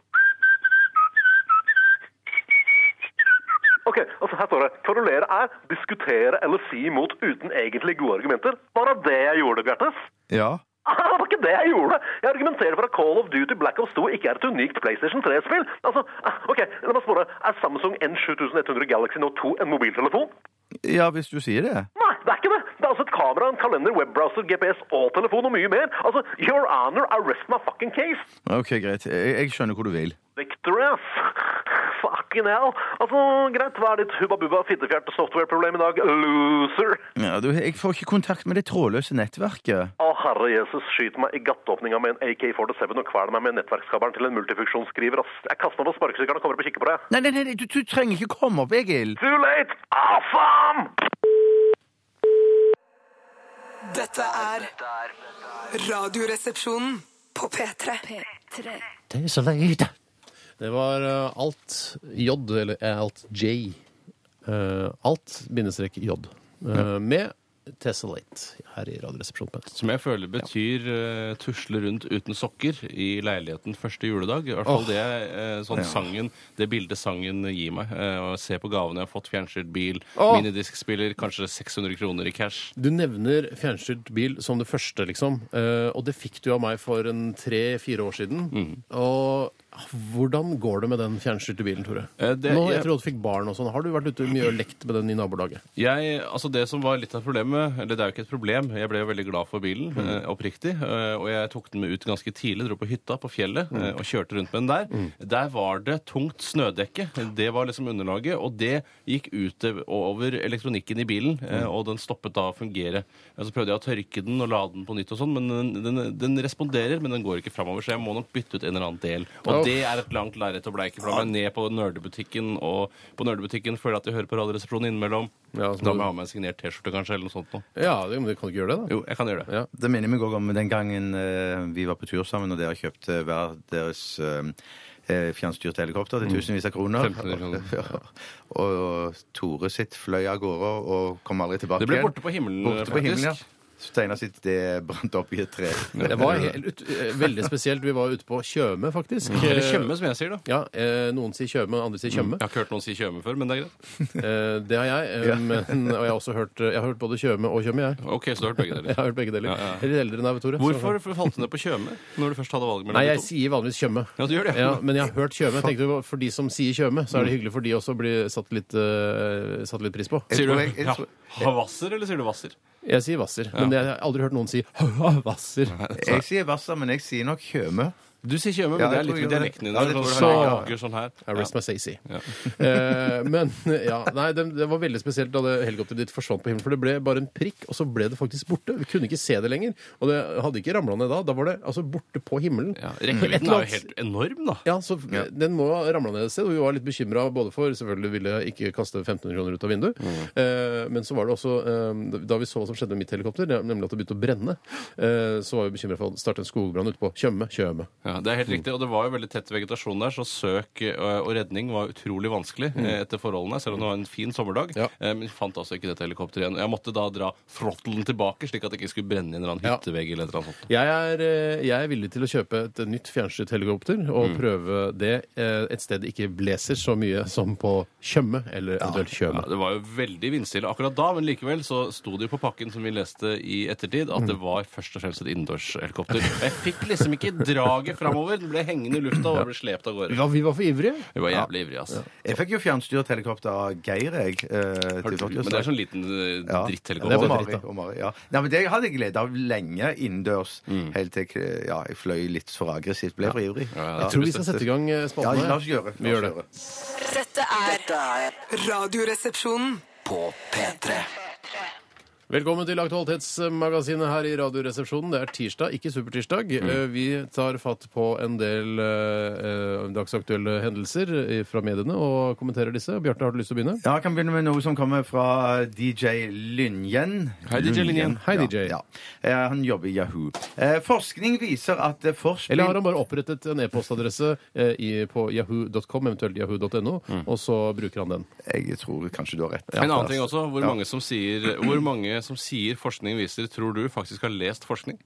ok, altså her står det Kverulere er diskutere eller si imot uten egentlig gode argumenter. Var det det jeg gjorde, Bjertes. Ja. Ah, Det var ikke det jeg gjorde! Jeg argumenterer for at Call of Duty Black Ops 2 ikke er et unikt PlayStation 3-spill. Altså, ah, ok, la meg spørre. Er Samsung N7100 Galaxy Note 2 en mobiltelefon? ja, hvis du sier det. Nei, det er ikke det! Det er altså et kamera, en kalender, webbrowser, GPS og telefon og mye mer. Altså, Your Honor, arrest my fucking case! OK, greit. Jeg, jeg skjønner hvor du vil. Victory, ass. Fucking hell. Altså, greit, hva er ditt hubba-bubba fittefjert software-problem i dag? Loser! Ja, du, jeg får ikke kontakt med det trådløse nettverket. Å, herre Jesus, skyt meg i gatteåpninga med en AK-47 og kvel meg med nettverkskabelen til en multifunksjonsskriver, ass. Jeg kaster meg på sparkesykkelen og kommer opp og kikker på det. Nei, nei, nei, du, du trenger ikke komme opp, Egil. Too late! Ah, faen! Dette er Radioresepsjonen på P3. Det var eh, alt J, eller eh, alt J. Eh, alt bindestrek J. eh, Med Tessellate her i Radioresepsjonen. Som jeg føler betyr eh, tusle rundt uten sokker i leiligheten første juledag. I hvert fall det eh, sånn sangen, det bildet sangen gir meg. Eh, og se på gavene jeg har fått. Fjernstyrt bil, Åh. minidiskspiller, kanskje 600 kroner i cash. Du nevner fjernstyrt bil som det første, liksom. Eh, og det fikk du av meg for en tre-fire år siden. Mm. Og hvordan går det med den fjernstyrte bilen, Tore? Eh, det- Nå, jeg- jeg tror du fikk barn og sånn. Har du vært ute mye og lekt med den i nabolaget? Jeg, altså Det som var litt av problemet Eller det er jo ikke et problem. Jeg ble jo veldig glad for bilen, eh, oppriktig. eh, og jeg tok den med ut ganske tidlig. Dro på hytta på fjellet eh, og kjørte rundt med den der. Der var det tungt snødekke. Det var liksom underlaget. Og det gikk ut over elektronikken i bilen, eh, og den stoppet da å fungere. Og så prøvde jeg å tørke den og lade den på nytt og sånn, men den, den, den responderer, men den går ikke framover. Så jeg må nok bytte ut en eller annen del. Og. Det er et langt lerret å bleike. For da må jeg ned på nerdebutikken, og på nerdebutikken føler jeg at jeg hører på Radioresepsjonen innimellom. Ja, så Da må jeg ha med en signert T-skjorte, kanskje, eller noe sånt noe. Ja, det, men du kan ikke gjøre det, da. Jo, jeg kan gjøre det. Ja. Det minner meg også om den gangen eh, vi var på tur sammen, og dere kjøpte hver deres eh, fjernstyrt helikopter til tusenvis av kroner. 1500 kroner. [LAUGHS] Ja. Og Tore sitt fløy av gårde og kom aldri tilbake Det ble borte på himmelen, Borte på himmelen, ja. Steinar sitt det brant opp i et tre. Det var helt, ut, eh, veldig spesielt. Vi var ute på Tjøme, faktisk. Eller Tjøme, som jeg sier, da. Ja, eh, Noen sier Tjøme, andre sier Tjøme. Jeg har ikke hørt noen si Tjøme før, men det er greit. [LAUGHS] Eh, det har jeg. Eh, men, og jeg har også hørt, jeg har hørt både Tjøme og Tjøme, jeg. Ok, så du har hørt begge [LAUGHS] Jeg deler. har hørt begge deler. Ja, ja. Eldre enn deg, Tore. så- Hvorfor falt du ned på Tjøme når du først hadde valg mellom Nei, de jeg to? sier vanligvis Tjøme. Ja, du gjør det. Ja, men jeg har hørt Tjøme. Jeg tenkte For de som sier Tjøme, så er det hyggelig for de også å bli satt litt, eh, satt litt pris på. Sier du jeg- tror- Havasser, eller sier du Hvasser? Jeg sier Hvasser, men jeg har aldri hørt noen si [LAUGHS] Hvasser. Jeg sier Hvasser, men jeg sier nok Tjøme. Du sier ikke ømme, men det er jeg tror litt med jeg dialekten din. Ja, det tror jeg sånn, sånn her. I rest my Ja. [LAUGHS] Eh, men ja, nei, det, det var veldig spesielt da det helikopteret ditt forsvant på himmelen. For det ble bare en prikk, og så ble det faktisk borte. Vi kunne ikke se det lenger. Og det hadde ikke ramla ned da. Da var det altså borte på himmelen. Ja, Et Rekkevidden eller er jo annet- helt enorm, da. Ja, så Den må ha ramla ned et sted. Og vi var litt bekymra både for Selvfølgelig ville jeg ikke kaste 1500 kroner ut av vinduet. Eh, men så var det også eh, Da vi så hva som skjedde med mitt helikopter, nemlig at det begynte å brenne, eh, så var vi bekymra for å starte en skogbrann ute på Tjøme. Tjøme. Ja, Det er helt riktig, og det var jo veldig tett vegetasjon der, så søk eh, og redning var utrolig vanskelig eh, etter forholdene, selv om det var en fin sommerdag. Ja. Eh, Men jeg fant altså ikke dette helikopteret igjen. Jeg måtte da dra throttelen tilbake, slik at det ikke skulle brenne i en eller annen Ja. hyttevegg eller et eller annet sånt. Jeg er, eh, jeg er villig til å kjøpe et nytt fjernstyrt helikopter og prøve det eh, et sted det ikke blåser så mye som på Tjøme eller eventuelt Tjøme. Ja, det var jo veldig vindstille akkurat da, men likevel så sto det jo på pakken som vi leste i ettertid, at det var først og fremst et innendørshelikopter. [LAUGHS] Jeg fikk liksom ikke draget framover. Den ble hengende i lufta og ble slept av gårde. Ja, vi var for ivrige. Vi var jævlig ivrige, altså. Jeg fikk jo fjernstyrt helikopter av Geir, jeg. eh, til du, men det er sånn liten eh, Ja. Dritthelikopter. Ja, Og Mari, og Mari, ja. Nei, men Det hadde jeg glede av lenge innendørs. Helt til jeg, ja, jeg fløy litt for aggressivt. Ble for ivrig. Ja, ja, Jeg tror vi skal sette i gang spalten. Ja, la oss gjøre Vi gjør det. Dette er Radioresepsjonen. På P3. Velkommen til Aktualitetsmagasinet her i Radioresepsjonen. Det er tirsdag, ikke supertirsdag. Eh, Vi tar fatt på en del eh, eh, dagsaktuelle hendelser eh, fra mediene og kommenterer disse. Bjarte, har du lyst til å begynne? Ja, Jeg kan begynne med noe som kommer fra DJ Lynjen. Hei, DJ Lynjen. Hei, DJ. Ja, ja. Eh, Han jobber i Yahoo. Eh, forskning viser at det forspill... Eller har han bare opprettet en e-postadresse eh, i- på yahoo.com, eventuelt yahoo.no, og så bruker han den? Jeg tror kanskje du har rett. En annen ting også. Hvor Ja. mange som sier, hvor mange som sier forskning viser, tror du faktisk har lest forskning?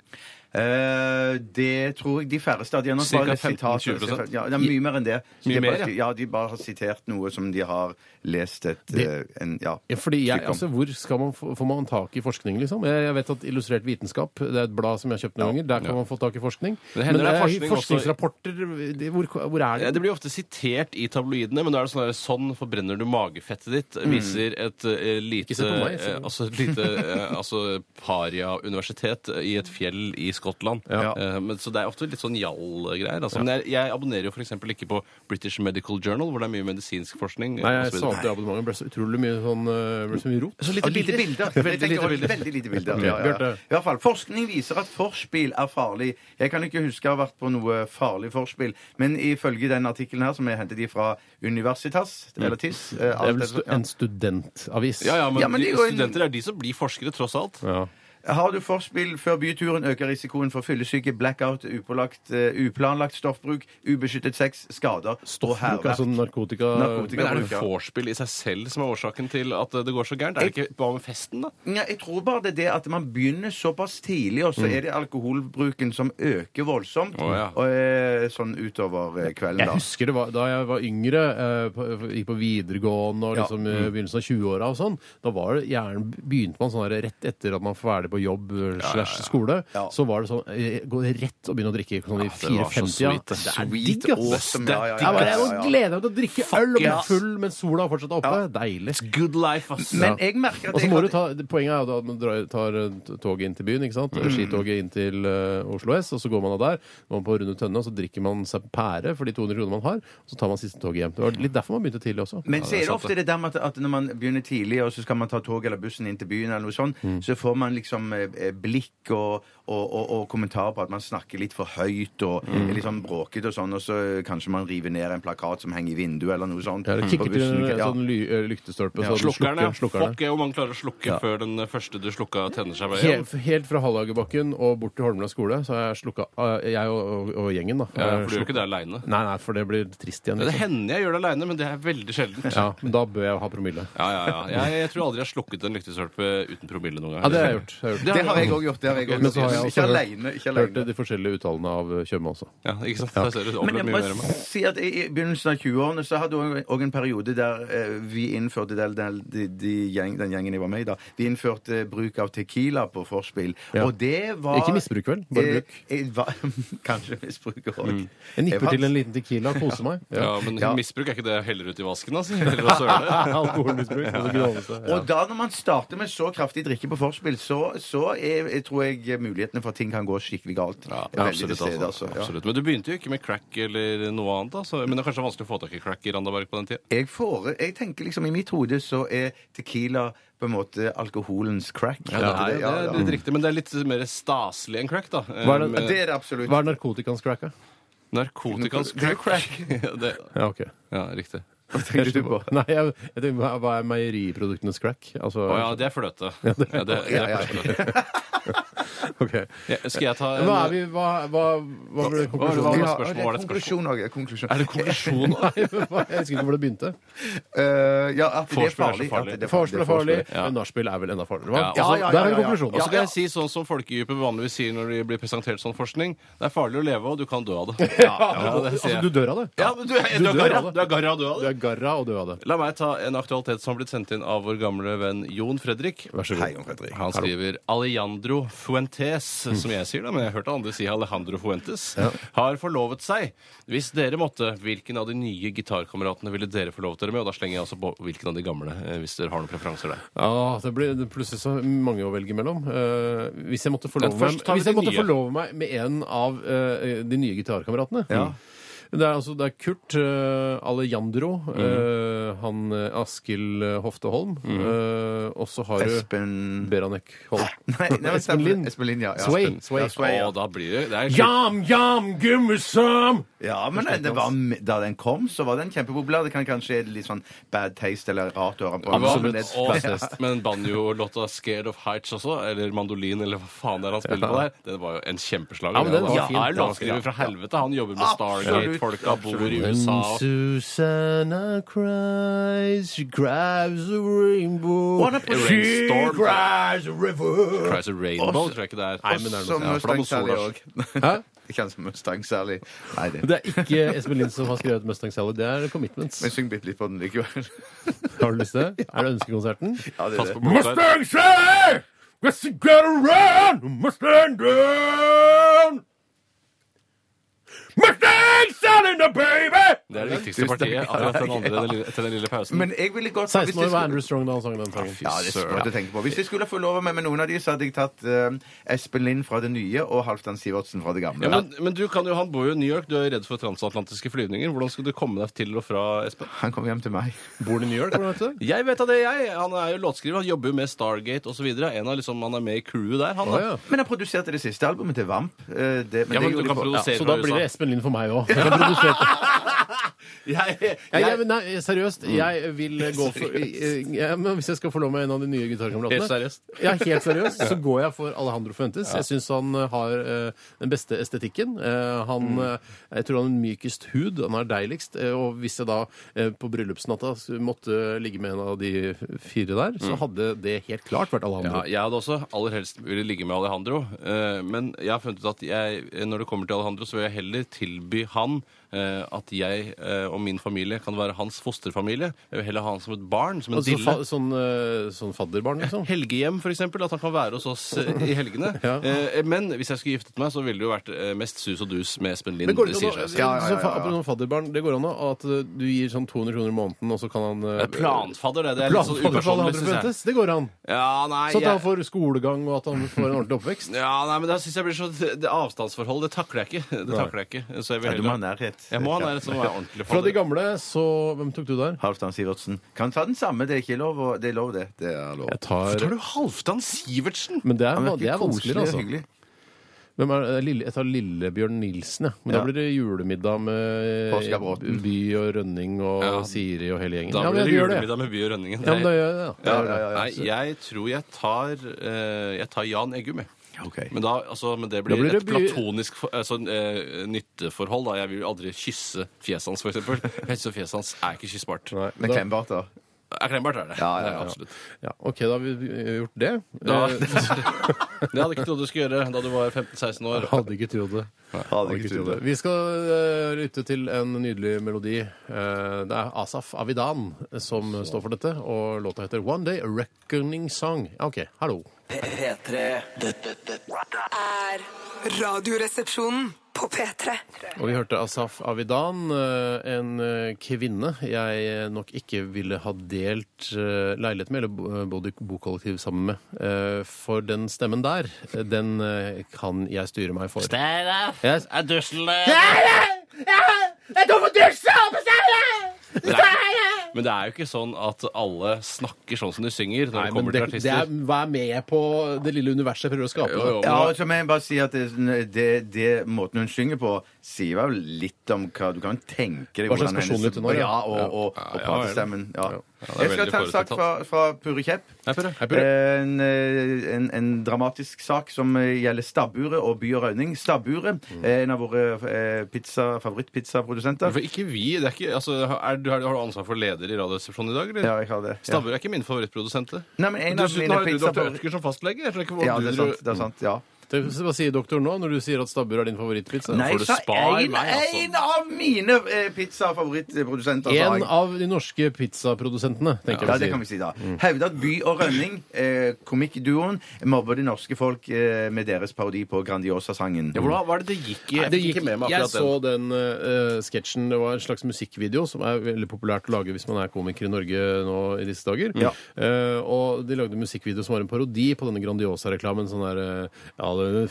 Eh, det tror jeg de færreste. De har nok Cirka bare sitater. 15-20%? Ja, det er mye mer enn det. Mye de bare, mer, ja, de bare har sitert noe som de har lest et eh, en, ja, Ja, fordi jeg, stykke om. altså, Hvor skal man få, får man tak i forskning, liksom? Jeg, jeg vet at Illustrert vitenskap det er et blad som jeg har kjøpt noen ganger. Der kan man få tak i forskning. Det hender det er forskning også- forskningsrapporter det- hvor, hvor er Ja, det? det blir ofte sitert i tabloidene, men da er det sånn der, sånn forbrenner du magefettet ditt. Viser et eh, lite, Ikke se på meg, se på eh, altså, et lite eh, altså, paria-universitet i et fjell i Skottland. Ja. Eh, men, så det er ofte litt sånn jall-greier. Altså. Men jeg, jeg abonnerer jo f.eks. ikke på British Medical Journal, hvor det er mye medisinsk forskning. Nei, jeg så sa at opp det abonnementet. Det ble så utrolig mye sånn øh, ble så mye rot. Så lite lite bilder. bilder. Veldig lite bilder. Veldig lite bilder. Ja, ja. I hvert fall, Forskning viser at forspill er farlig. Jeg kan ikke huske å ha vært på noe farlig forspill, men ifølge den artikkelen her, som jeg hentet de fra Universitas, eller TIS eh, Det er vel stu, en studentavis. Ja, ja, men, Ja, men det de, er jo en- studenter er de som blir forskere, tross alt. Ja. Har du forspill før byturen, øker risikoen for fyllesyke, blackout, upålagt, uh, uplanlagt stoffbruk, ubeskyttet sex, skader og Stoffbruk, hærverk. altså narkotika Narkotika. Men er det vorspiel i seg selv som er årsaken til at det går så gærent? Er det ikke bare med festen, da? Ja, jeg tror bare det er det at man begynner såpass tidlig, og så er det alkoholbruken som øker voldsomt Å, ja. og, eh, sånn utover eh, kvelden. Jeg da. husker det var, Da jeg var yngre, eh, på, gikk på videregående og Ja. liksom, i begynnelsen av 20-åra og sånn, da var det gjerne, begynte man sånn her rett etter at man var ferdig på jobb eh, slash skole. Ja. Så var det sånn eh, Gå rett og begynne å drikke sånn i det var så 4-50-tida. sweet, det. Det er Sweet, digg, ass! awesome, ja, ja, ja, Jeg bare, jeg ja, må ja. glede meg til å drikke øl og bli yes. full mens sola fortsatt er oppe. Deilig. Good life, ass. Men jeg merker at Og så jeg må du ta, Poenget er jo da at man drar, tar eh, toget inn til byen, ikke sant? Mm. skitoget inn til eh, Oslo S, og så går man av der, går man på Runde Tønne, og så drikker man seg pære for de 200 kronene man har, og så tar man siste toget hjem. Det var litt derfor man begynte tidlig også. Men så er det ofte det der med at, at når man begynner tidlig, og så skal man ta tog eller bussen inn til byen, eller noe sånt, Mm. så får man liksom blikk og, og, og, og kommentarer på at man snakker litt for høyt og Mm. er litt sånn bråkete og sånn, og så kanskje man river ned en plakat som henger i vinduet, eller noe sånt. Ja, på kikker til en Ja. sånn ly, eh, lyktestolpe, Ja, så den Slukkerne. slukker, slukkerne. Fuck er om man klarer å slukke Ja. før den første du slukka, tenner seg. Helt, helt fra Hallagerbakken og bort til Holmlia skole så har jeg slukka eh, Jeg og, og, og gjengen, da. Ja, for du gjør slukket- ikke det aleine. Nei, nei, for det blir trist igjen. Det Liksom. hender jeg gjør det aleine, men det er veldig sjeldent. Ja, men da bør jeg ha promille. Ja, ja, ja. Jeg, jeg tror aldri jeg har slukket en lyktestolpe uten promille noen gang. Ja, det har jeg gjort. Jeg har gjort. Det har jeg òg gjort. Det har jeg også Har jeg også Ikke hørt- aleine. Ikke Hørt de forskjellige uttalene av eh, Tjøme også. Ja, ikke sant? Der ser du Men jeg mye må mer si at i i begynnelsen av 20-årene så hadde vi òg en periode der eh, vi innførte den, del, de, de gjeng, den gjengen jeg var med i da, vi innførte bruk av Tequila på forspill. Ja. Og det var Ikke misbruk, vel? Bare bruk. Eh, eh, var, [LAUGHS] kanskje misbruk òg. Jeg nipper til en liten tequila og koser meg. Ja, men Ja. misbruk er ikke det heller ut i vasken, altså? Heller å søle? [LAUGHS] Alkoholmisbruk. og så. Ja. Og da når man starter med så kraftig drikke på forspill, så, så er, jeg tror jeg mulighetene for at ting kan gå skikkelig galt. Ja, veldig absolutt, til stede, altså. altså. Ja. absolutt. Men du begynte jo ikke med crack eller noe annet, altså. Men det er kanskje vanskelig å få tak i crack i Randaberg på den tida? Jeg, får, jeg tenker liksom I mitt hode så er tequila på en måte alkoholens crack. Ja, det er, ja, det er litt riktig, men det er litt mer staselig enn crack, da. Hva er det- Det er det absolutt. Hva er narkotikans crack, da? Narkotikans er crack. [LAUGHS] Ja, det, Ja, ok. ja, riktig. Hva tenker du på? Nei, jeg, jeg tenker, hva- er meieriproduktenes crack? Altså, oh, ja, det er fløte. Ja, det, det det er fløte. [LAUGHS] [LAUGHS] ok. Ja, skal jeg ta en Hva er vi Hva, hva, hva ble konklusjonen? hva var det Ja, spørsmål? Var er det et konklusjon også, konklusjon. Er det konklusjon? [LAUGHS] Nei, men hva- jeg husker ikke hvor det begynte. [LAUGHS] Eh, ja, at det er Vorspiel er så farlig. farlig. At det er Vorspiel er farlig, Ja. men nachspiel er vel enda farligere. Ja, ja, ja, Der er ja, ja, konklusjonen. Og så kan jeg si sånn som folkedypet vanligvis sier når de blir presentert sånn forskning. Det er farlig å leve, og du kan dø av det. Ja, det sier Altså, du dør av det? Ja, men du, er- Du du er dør garra. av det. Du er garra, du av Du det. er garra og død av det. La meg ta en aktualitet som har blitt sendt inn av vår gamle venn Jon Fredrik. Vær så Hei. Jon Fredrik. Han skriver Alejandro Fuentes, som jeg sier da, men jeg har hørt andre si Alejandro Fuentes, har forlovet seg. Hvis dere måtte, hvilken av de nye gitarkameratene ville dere forlovet dere med? Og da slenger jeg altså på hvilken av de gamle, eh, hvis dere har noen preferanser der. Ja, det blir plutselig så mange å velge mellom. Uh, hvis jeg måtte forlove meg, hvis jeg måtte forlove meg med en av uh, de nye gitarkameratene Det er altså det er Kurt eh, Alejandro, Mm. eh, han eh, Askild eh, Hofteholm, eh, og så har du Espen Beranek Holm. [LAUGHS] Nei, nei, men Espen Lind. Espen Lind, ja. ja. Sway. Espen- Sway. Ja, Sway, ja. Da blir det, det er Jam, jam, give me some! Ja, men det var, da den kom, så var den kjempepopulær. Det kan kanskje være litt sånn bad taste eller rart å høre på. Absolutt. Men det- Og, men banjolåta 'Scared of Heights' også, eller mandolin, eller hva faen det er han spiller på der, den var jo en kjempeslager. Ja, men den var ja, fin. er Den var låtskriver fin, fra helvete. Han jobber med Absolutt, Stargate. Folka bor i When USA. og- Susanna cries, she cries a rainbow. She cries a river. Cries a Rainbow, tror jeg ikke det er. Nei, men det er Som Ja, for da må Mustang Sally sola- òg. [LAUGHS] Hæ? Ikke han som Mustang Sally. Nei, det. Det er ikke Espen Lind som har skrevet Mustang Sally, det er Commitments. Men syng bitte litt på den likevel. [LAUGHS] Har du lyst til det? Er det ønskekonserten? Ja, det Pass er på det. Mustang Sally! Let's get around! Mustang down! Mustang in the baby! Det er det viktigste partiet akkurat [LAUGHS] den andre, den lille, til den lille pausen. Men jeg ville godt 16 år var Andrew Strong da han sang den sangen. Ja, det er søren. å tenke på. Hvis jeg skulle få lov med, med noen av de, så hadde jeg tatt eh, Espen Lind fra det nye og Halvdan Sivertsen fra det gamle. ja, men, men du kan jo, han bor jo i New York, du er redd for transatlantiske flyvninger. Hvordan skal du komme deg til og fra Espen? Han kommer hjem til meg. Bor han i New York? Hvordan vet du? Jeg vet av det, jeg. Han er jo låtskriver, han jobber jo med Stargate osv. En av liksom, Han er med i crewet der, han. oh, ja. Men han produserte det siste albumet til Vamp. Det, men Ja, men du kan produsere Så fra da blir det USA. Espen Lind for meg òg. [LAUGHS] [LAUGHS] Jeg, Ja, jeg, men nei, seriøst, jeg vil [LAUGHS] gå for ja, men Hvis jeg skal få lov med en av de nye Helt gitarkameratene seriøst. [LAUGHS] Ja, helt seriøst, så går jeg for Alejandro Fuentes. Jeg syns han eh, har eh, den beste estetikken. Eh, han, eh, jeg tror han har mykest hud. Han er deiligst. Eh, og hvis jeg da eh, på bryllupsnatta s- måtte ligge med en av de fire der, så hadde det helt klart vært Ja, Alejandro. jeg hadde også aller helst ville ligge med Alejandro. eh, Men jeg har funnet ut at jeg, når det kommer til Alejandro, så vil jeg heller tilby han at jeg eh, og min familie kan være hans fosterfamilie. Jeg vil heller ha han som et barn, som en Altså, dille. fa sånn, eh, sånn fadderbarn, liksom. [LAUGHS] Helgehjem, for eksempel. At han kan være hos oss eh, i helgene. [LAUGHS] Ja. Eh, Men hvis jeg skulle giftet meg, så ville det jo vært eh, mest sus og dus med Espen Lind. Men går Det det sier seg. Ja, ja, ja, ja. så fadderbarn, det går an at eh, du gir sånn 200 kroner i måneden, og så kan han eh, Det er planfadder, det. Det er litt sånn upersonlig? Det går an. Ja, nei, Så at han får skolegang, og at han får en ordentlig oppvekst. Ja, nei, men det syns jeg blir så det Avstandsforhold, det takler jeg ikke. Det takler jeg ikke. Så jeg vil Ja, du må ha nærhet. Jeg må ha nærhet som er ordentlig Fra de gamle, så Hvem tok du der? Halvdan Sivertsen. Kan ta den samme. Det er ikke lov, å- det er lov, det. Det er lov. Jeg tar Tar du Halvdan Sivertsen? Men det er, Han det er koselig vanskeligere, og altså. hyggelig. Hvem er, det? Lille, jeg tar Lillebjørn Nilsen, ja. Men Ja. da blir det julemiddag med Påskebråten. By og Rønning og Ja. Siri og hele gjengen. Da blir men det jeg gjør julemiddag med By og Rønningen. Ja, men da gjør jeg det. Ja, Ja, ja, ja. Nei, jeg tror jeg tar eh, Jeg tar Jan Eggum, jeg. Ok. Men, da, altså, men det blir, Da blir det et by- platonisk for- altså, eh, nytteforhold. Da. Jeg vil jo aldri kysse fjeset hans, for eksempel. [LAUGHS] Jeg synes fjeset hans er ikke kyssbart. Nei, Men da, klembart, da. Er klembart, er det. Ja, ja, er ja. Absolutt. ja, OK, da har vi gjort det. Da, Eh, det hadde jeg ikke trodd du skulle gjøre da du var 15-16 år. Hadde ikke trodd det. Hadde ikke trodd det. Vi skal uh, lytte til en nydelig melodi. Uh, det er Asaf Avidan som står for dette, og låta heter One Day A Reckoning Song. OK, hallo. P3 Dette dette Er Radioresepsjonen på P3. Og vi hørte Asaf Avidan, eh, en eh, kvinne jeg nok ikke ville ha delt eh, leilighet med, eller bo- bodd i bokollektiv sammen med. Eh, For den stemmen der, eh, den eh, kan jeg styre meg for. Steinar, Yes. er dusjen der? Men det er jo ikke sånn at alle snakker sånn som de synger når Nei, det men kommer det, til det artister. er, vær med på det lille universet jeg prøver å skape. Jo, jo. Ja, men- så må jeg bare si at det, det, det måten hun synger på, sier vel litt om hva du kan tenke deg Hva slags personlighet hun har, ja. Ja, og, og, og, Ja, ja, pratestemmen. Ja. Jeg skal ta en sak fra, fra Purre Kjepp. En, eh, en, en dramatisk sak som eh, gjelder Stabburet og By og Røyning. Stabburet er en av våre eh, pizza, favorittpizzaprodusenter. Hvorfor ikke vi? Det er ikke, altså, er, du- har du ansvar for leder i Radioresepsjonen i dag, eller? Ja, jeg har det. Ja. Stabburet er ikke min favorittprodusent. Dessuten har du dr. Ødker som fastlege. Jeg skjønner ikke hvor Ja, det er sant. Det er sant, ja. Det- Hva sier doktoren nå når du sier at stabbur er din favorittpizza? Nei, får du jeg sa en, meg, altså. en av mine eh, pizzafavorittprodusenter. sa En jeg. av de norske pizzaprodusentene, tenker Ja, jeg det kan vi sier. si da. Hevde at By og Rønning, eh, komikkduoen, mobber de norske folk eh, med deres parodi på Grandiosa-sangen. Ja, hvordan, hva er det det gikk i? Jeg Det fikk gikk, ikke med meg jeg akkurat så den. den uh, sketsjen. Det var en slags musikkvideo som er veldig populært å lage hvis man er komiker i Norge nå i disse dager. Ja. Eh, og de lagde en musikkvideo som var en parodi på denne Grandiosa-reklamen. Sånn der eh, Ja, er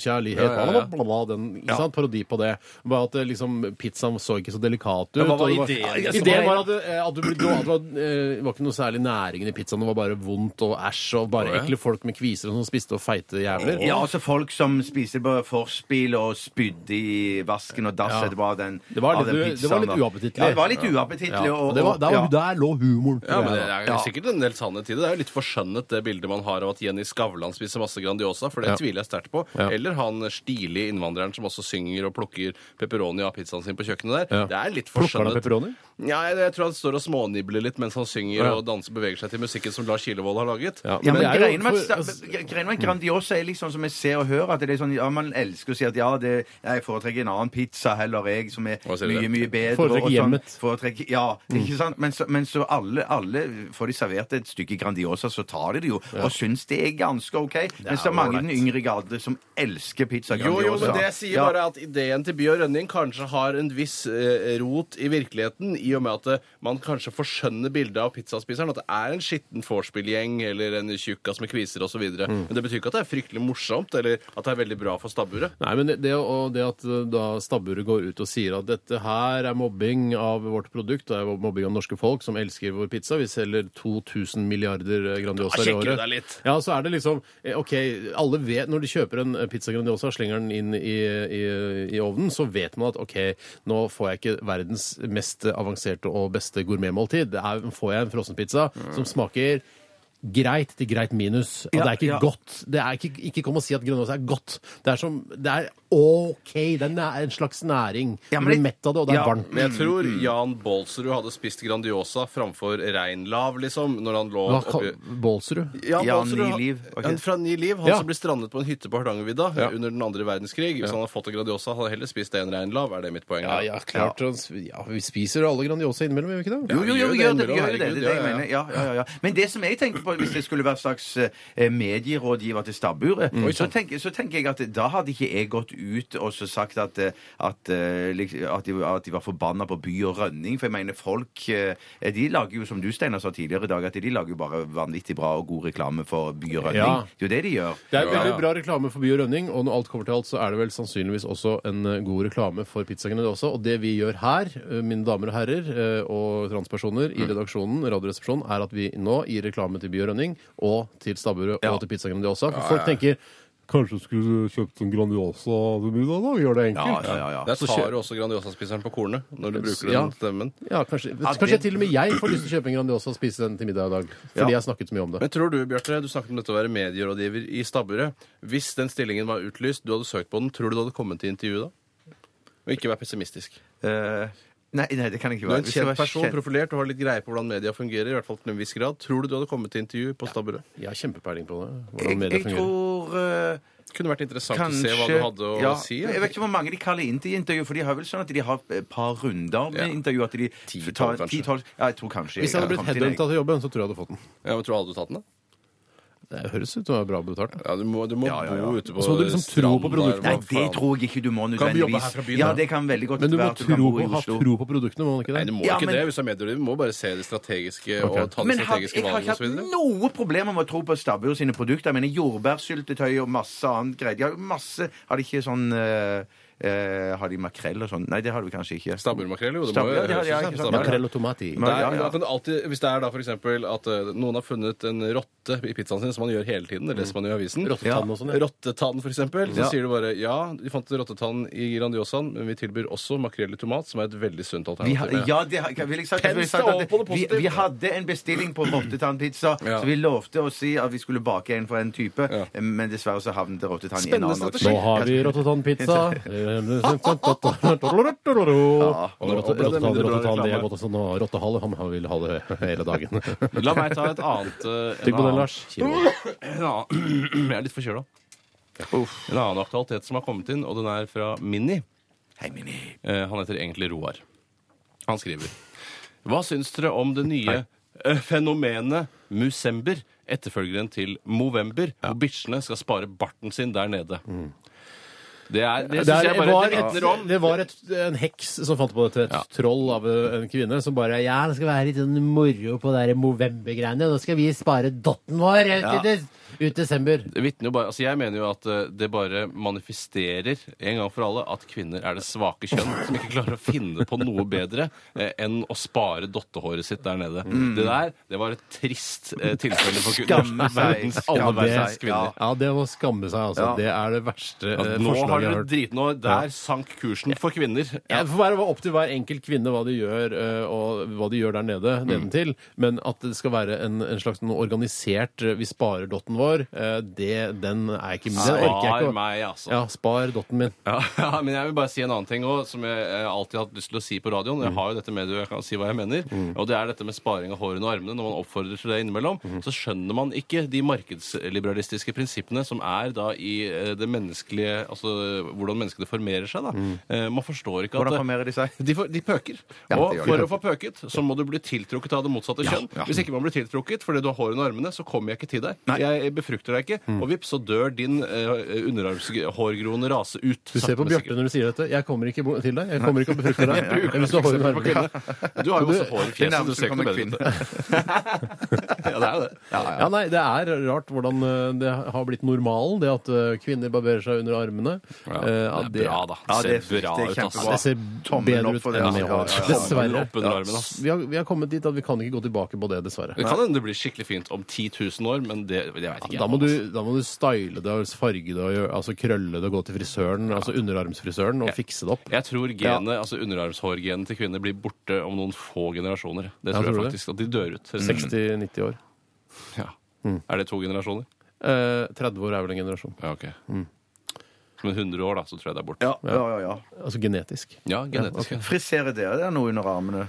kjærlighet Ja, ja, ja. bla, bla, den, ikke sant? Parodi på det. Bare at liksom, pizzaen så ikke så delikat ut. Hva var ideen? Ideen var at, eh, at, du, det var, eh, var ikke noe særlig næringen i pizzaen. Det var bare vondt og æsj og bare ekle folk med kviser og som spiste og feite jævler. Ja, altså folk som spiser på forspill og spydde i vasken og dass etterpå av den Det var litt- den det var litt uappetittlig. Ja, det var litt uappetittlig. Ja, og- og var, der, var, der lå humoren. Ja, men Det er sikkert en del sannhet i det. Det er jo litt forskjønnet, det bildet man har av at Jenny Skavlan spiser spise masse Grandiosa, for det Ja. tviler jeg sterkt på. Ja. Eller han stilige innvandreren som også synger og plukker pepperoni av pizzaen sin på kjøkkenet der. Ja. Det er litt Plukker han forskjønnet. pepperoni? Ja, jeg, jeg tror han står og smånibler litt mens han synger Ja. og danser beveger seg til musikken som Lars Kilevold har laget. Ja, Ja, men det er jo greien med, for- at altså- greien med Grandiosa er liksom som jeg ser og hører, at det er sånn, ja, man elsker å si at ja, det, jeg foretrekker en annen pizza heller, jeg, som er Hva sier du? mye, mye bedre. Foretrekker og sånn. hjemmet. Foretrekker, ja, ikke sant? Men så, men så alle, alle får de servert et stykke Grandiosa, så tar de det jo, og syns det er ganske OK. Mens det er mange i den yngre garde som elsker pizza Jo, Grandiosa. jo, men det sier Ja. bare at ideen til By og Rønning kanskje har en viss eh, rot i virkeligheten, i og med at eh, man kanskje forskjønner bildet av pizzaspiseren. At det er en skitten vorspielgjeng eller en tjukkas med kviser osv. videre Mm. Men det betyr ikke at det er fryktelig morsomt eller at det er veldig bra for stabburet. Nei, men det, det, og det at uh, da stabburet går ut og sier at dette her er mobbing av vårt produkt, det er mobbing av norske folk som elsker vår pizza, vi selger 2000 milliarder eh, Grandiosa Da i sjekker du året. deg litt. Ja, så er det liksom eh, OK, alle vet Når de kjøper en eh, pizza Grandiosa og slenger den inn i, i, i ovnen, så vet man at OK, nå får jeg ikke verdens mest avanserte og beste gourmetmåltid. Det er, får jeg en frossenpizza som smaker greit til greit minus. Og Ja, det er ikke ja. godt. Det er ikke, ikke kom og si at Grandiosa er godt. Det er som Det er OK. Det er næ- en slags næring. Ja, du blir det- mett av det, og det er Ja, varmt. Men jeg tror Jan Baalsrud hadde spist Grandiosa framfor Reinlav, liksom, når han lå Hva oppi kal- Bålsrud? Jan Jan Baalsrud, Ni Liv, var ikke det? fra Ni Liv, han Ja. som ble strandet på en hytte på Hardangervidda Ja. under den andre verdenskrig. Hvis han hadde fått en Grandiosa, hadde han heller spist det enn Reinlav, er det mitt poeng. Ja, ja, klart. Ja, vi spiser alle Grandiosa innimellom, gjør vi ikke det? Jo, jo, jo, gjør vi det gjør det. er det jeg ja, ja. mener. Ja, ja, ja, ja. Men det som jeg tenker på, hvis jeg skulle være slags eh, medierådgiver til stabburet, så, tenker, så tenker jeg at da hadde ikke jeg gått ut og så sagt at, eh, at, eh, lik- at, de, at de var forbanna på by og rønning. For jeg mener, folk eh, De lager jo, som du Steinar sa tidligere i dag, at de lager jo bare vanvittig bra og god reklame for by og rønning. Ja. Det er jo det de gjør. Det er Ja, veldig bra reklame for By og Rønning, og når alt kommer til alt, så er det vel sannsynligvis også en eh, god reklame for Pizzagen det også. Og det vi gjør her, eh, mine damer og herrer eh, og transpersoner i redaksjonen, Radioresepsjonen, er at vi nå gir reklame til By og Rønning og til stabburet Ja. og til Pizza Grandiosa. For folk tenker Kanskje du skulle kjøpt en Grandiosa til middag, da? Gjør det enkelt. ja, ja, ja. Der tar kjø- du også Grandiosa-spiseren på kornet når du bruker den Ja. stemmen. Ja, kanskje, Ja, kanskje det- til og med jeg får lyst til å kjøpe en Grandiosa og spise den til middag i dag. Fordi Ja. jeg har snakket så mye om det. Men tror du, Bjarte, du snakket om dette å være medierådgiver i stabburet. Hvis den stillingen var utlyst, du hadde søkt på den, tror du du hadde kommet til intervju da? Og ikke vær pessimistisk. Eh, nei, nei, det kan jeg ikke Du er en Hvis jeg kjent var person, kjent- profilert, og har litt greie på hvordan media fungerer, i hvert fall til en viss grad. Tror du du hadde kommet til intervju på stabburet? Jeg har kjempepeiling på det. Hvordan Jeg, media jeg fungerer. tror eh, Kunne vært interessant Kanskje å se hva du hadde å ja, si. Jeg vet ikke hvor mange de kaller inn til intervju, for de har vel sånn at de har et par runder med Ja. intervju. At de Ti, tar- tolv, kanskje. ti, tolv- Ja, jeg tror kanskje Hvis jeg hadde blitt kom til deg. headhunta til jobben, så tror jeg jeg hadde fått den. Ja, men tror du hadde tatt den, da? Det høres ut som å er bra betalt. Ja, du må, du må Ja, ja, ja. bo ute på så må du liksom tro på produktet. Nei, det tror jeg ikke du må Kan vi jobbe nødvendigvis. her fra byen, ja, det kan veldig godt Men du må være at du kan tro bo på, i ha Oslo. tro på produktene, må man ikke Nei, det? du må Ja, ikke men- det hvis du er medierådgiver. Du må bare se det strategiske Ok. og ta de Men har, strategiske jeg har valgene ikke osv. hatt noe problem med å tro på Stabburet sine produkter. Jeg mener jordbærsyltetøy og masse annet greier. Jeg har jo masse Har de ikke sånn eh, eh, Har de makrell og sånn? Nei, det har de kanskje ikke. Stabburmakrell, jo. Det må jo ja, ja, høres ja, ut som ikke sant. stabburmakrell. Makrell og tomat Men- ja, ja. alltid, hvis det er da for eksempel at eh, noen har funnet en rotte i pizzaen sin, som man gjør hele tiden, det leser man i avisen Rottetann og sånn. ja. Rottetann, for eksempel. Så Ja. sier du bare ja, vi fant rottetann i Grandiosaen, men vi tilbyr også makrell i tomat, som er et veldig sunt Vi, alternativ. ja, det har- vil jeg sagt, Pens vil jeg sagt deg at på det vi, positive. vi hadde en bestilling på rottetannpizza, [LAUGHS] Ja. så vi lovte å si at vi skulle bake en for en type, Ja. men dessverre så havnet rottetann i en Spennende annen. strategi. Nå har vi rottetannpizza. [LAUGHS] Er. Rottehale, han vil ha det hele dagen. La meg ta et annet eh, Tygg på den, Lars. Jeg er litt forkjøla. En annen aktualitet som har kommet inn, og den er fra Mini. Hei, Mini. Eh, han heter egentlig Roar. Han skriver Hva syns dere om det nye eh, fenomenet Musember, etterfølgeren til Movember, hvor bitchene skal spare barten sin der nede? Det, er, det er, jeg bare var vitner om. det var et, en heks som fant på dette. Et troll av en kvinne som bare Ja, det skal være litt sånn moro på det Movember-greiene. Nå skal vi spare dotten vår Ja. Ut desember. Det vitner jo bare, altså Jeg mener jo at eh, det bare manifesterer en gang for alle at kvinner er det svake kjønn som ikke klarer å finne på noe bedre eh, enn å spare dottehåret sitt der nede. Det der det var et trist eh, tilfelle for Skamme seg. verdens aller Skamme verdens kvinner. Ja, det må skamme seg, altså. Ja. Det er det verste eh, nå har de jeg har dere hørt. drit nå. Der sank kursen for kvinner. Ja, Det får være opp til hver enkelt kvinne hva de gjør, eh, og hva de gjør der nede, nedentil. Men at det skal være en, en slags noe organisert eh, Vi sparer dotten vår, eh, det, den er ikke Den orker jeg Spar ikke. å- meg, altså. Ja, spar dotten min. Ja, [LAUGHS] ja, men jeg vil bare si en annen ting også, som jeg, alltid har hatt lyst til å si på radioen. Mm. Jeg har jo dette med og jeg kan si hva jeg mener. Og det er dette med sparing av hårene og armene. Når man oppfordrer til det innimellom, Mm. så skjønner man ikke de markedsliberalistiske prinsippene som er da i eh, det menneskelige Altså hvordan menneskene formerer seg, da. Eh, Man forstår ikke at Hvordan formerer de seg? de, får, de pøker. Og det gjør for å få pøket, så må du bli tiltrukket av det motsatte kjønn. Hvis ikke man blir tiltrukket fordi du har hår under armene, så kommer jeg ikke til deg. Jeg befrukter deg ikke. Mm. Og vips, så dør din uh, underarmshårgroende rase ut. Du ser på Bjarte når du sier dette. Jeg kommer ikke bo- til deg. Jeg kommer ikke og befrukter deg. [LAUGHS] Hvis du har hår under armene. [LAUGHS] Du har jo også hår i Det fjeset. Du nærmeste ser ikke kommer noe bedre ut. [LAUGHS] ja, det er jo det. Ja, nei, Det er rart hvordan eh, det har blitt normalen, det at eh, kvinner barberer seg under armene. Ja, Eh, det er bra, da. Ja, det- ser bra det ut, ass. kjempebra. Det ser bedre opp ut for det, enn altså. med Ja, hår. ja, ja. Dessverre. Opp under armen, ass. Vi har, vi har kommet dit at vi kan ikke gå tilbake på det, dessverre. Det kan hende det blir skikkelig fint om 10 000 år, men det, det ikke. Da må, du, da må du style det, og farge det, og gjøre- altså krølle det og gå til frisøren, altså underarmsfrisøren, og fikse det opp. Jeg tror genet, altså underarmshårgenet til kvinner blir borte om noen få generasjoner. Det Ja, tror jeg tror det? faktisk. At de dør ut. 60-90 år. Ja. Er det to generasjoner? Eh, 30 år er vel en generasjon. Ja, ok. Mm. Men 100 år, da, så tror jeg det er borte. Ja, ja, ja. ja. Altså genetisk. Ja, genetisk. ja. Friserer dere dere noe under armene?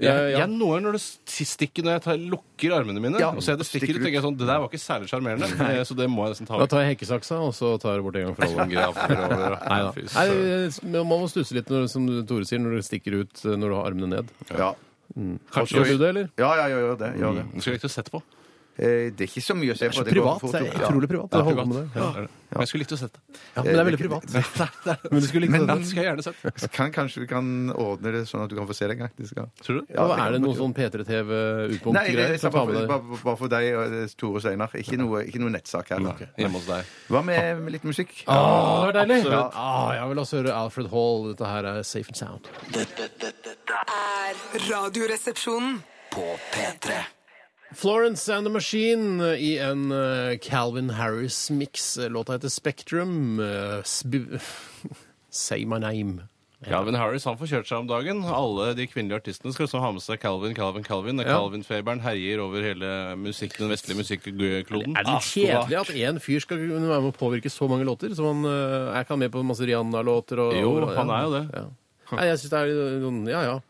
Jeg, jeg noen ganger når det stikker når jeg tar, lukker armene mine, Ja, og ser det stikker stikker ut, tenker jeg sånn Det der var ikke særlig sjarmerende, eh, så det må jeg nesten ta Da tar jeg hekkesaksa, og så tar jeg bort en gang for alle. [LAUGHS] Grafer Nei men man må stusse litt, når, som Tore sier, når det stikker ut eh, når du har armene ned. Ja. Kanskje Gjør du det, eller? Ja, ja, ja, gjør det. Gjør det. Du Skal jeg ikke sette på. Eh, det er ikke så mye å se på. Det er så privat. Det er utrolig privat. Ja, å privat. med det. Ja, er. Men jeg skulle likt å sett det. Ja, men det er veldig privat. Men du skulle likt Men- det. Det skal jeg gjerne sett. [LAUGHS] Kan, kanskje vi kan ordne det sånn at du kan få se det en gang? Skal. Tror du? Ja, det er det noe sånn P3-TV Nei, det utpunkt-greier? er som tar bare, med deg? bare, bare for deg og eh, Tore og Steinar. Ikke ikke noe nettsak her. Okay. Hjemme hos deg. Hva med, med litt musikk? Åh, det var deilig! Ja. Ah, jeg vil også høre Alfred Hall. Dette her er Safe and Sound. Dette, dette, dette Er radioresepsjonen. på P3. Florence and the Machine i en eh, Calvin Harris-mix. Låta heter Spectrum. eh, [LAUGHS] Say my name. Calvin Harris han får kjørt seg om dagen. Alle de kvinnelige artistene skal liksom ha med seg Calvin, Calvin, Calvin. Ja. Calvin-feberen herjer over hele musikk, den vestlige musikkloden. Er det kjedelig at én fyr skal kunne være med å påvirke så mange låter? Som han eh, er ikke han med på masse Rihanna-låter? Jo, han er jo det. Ja. Nei, jeg synes det er ja, Ja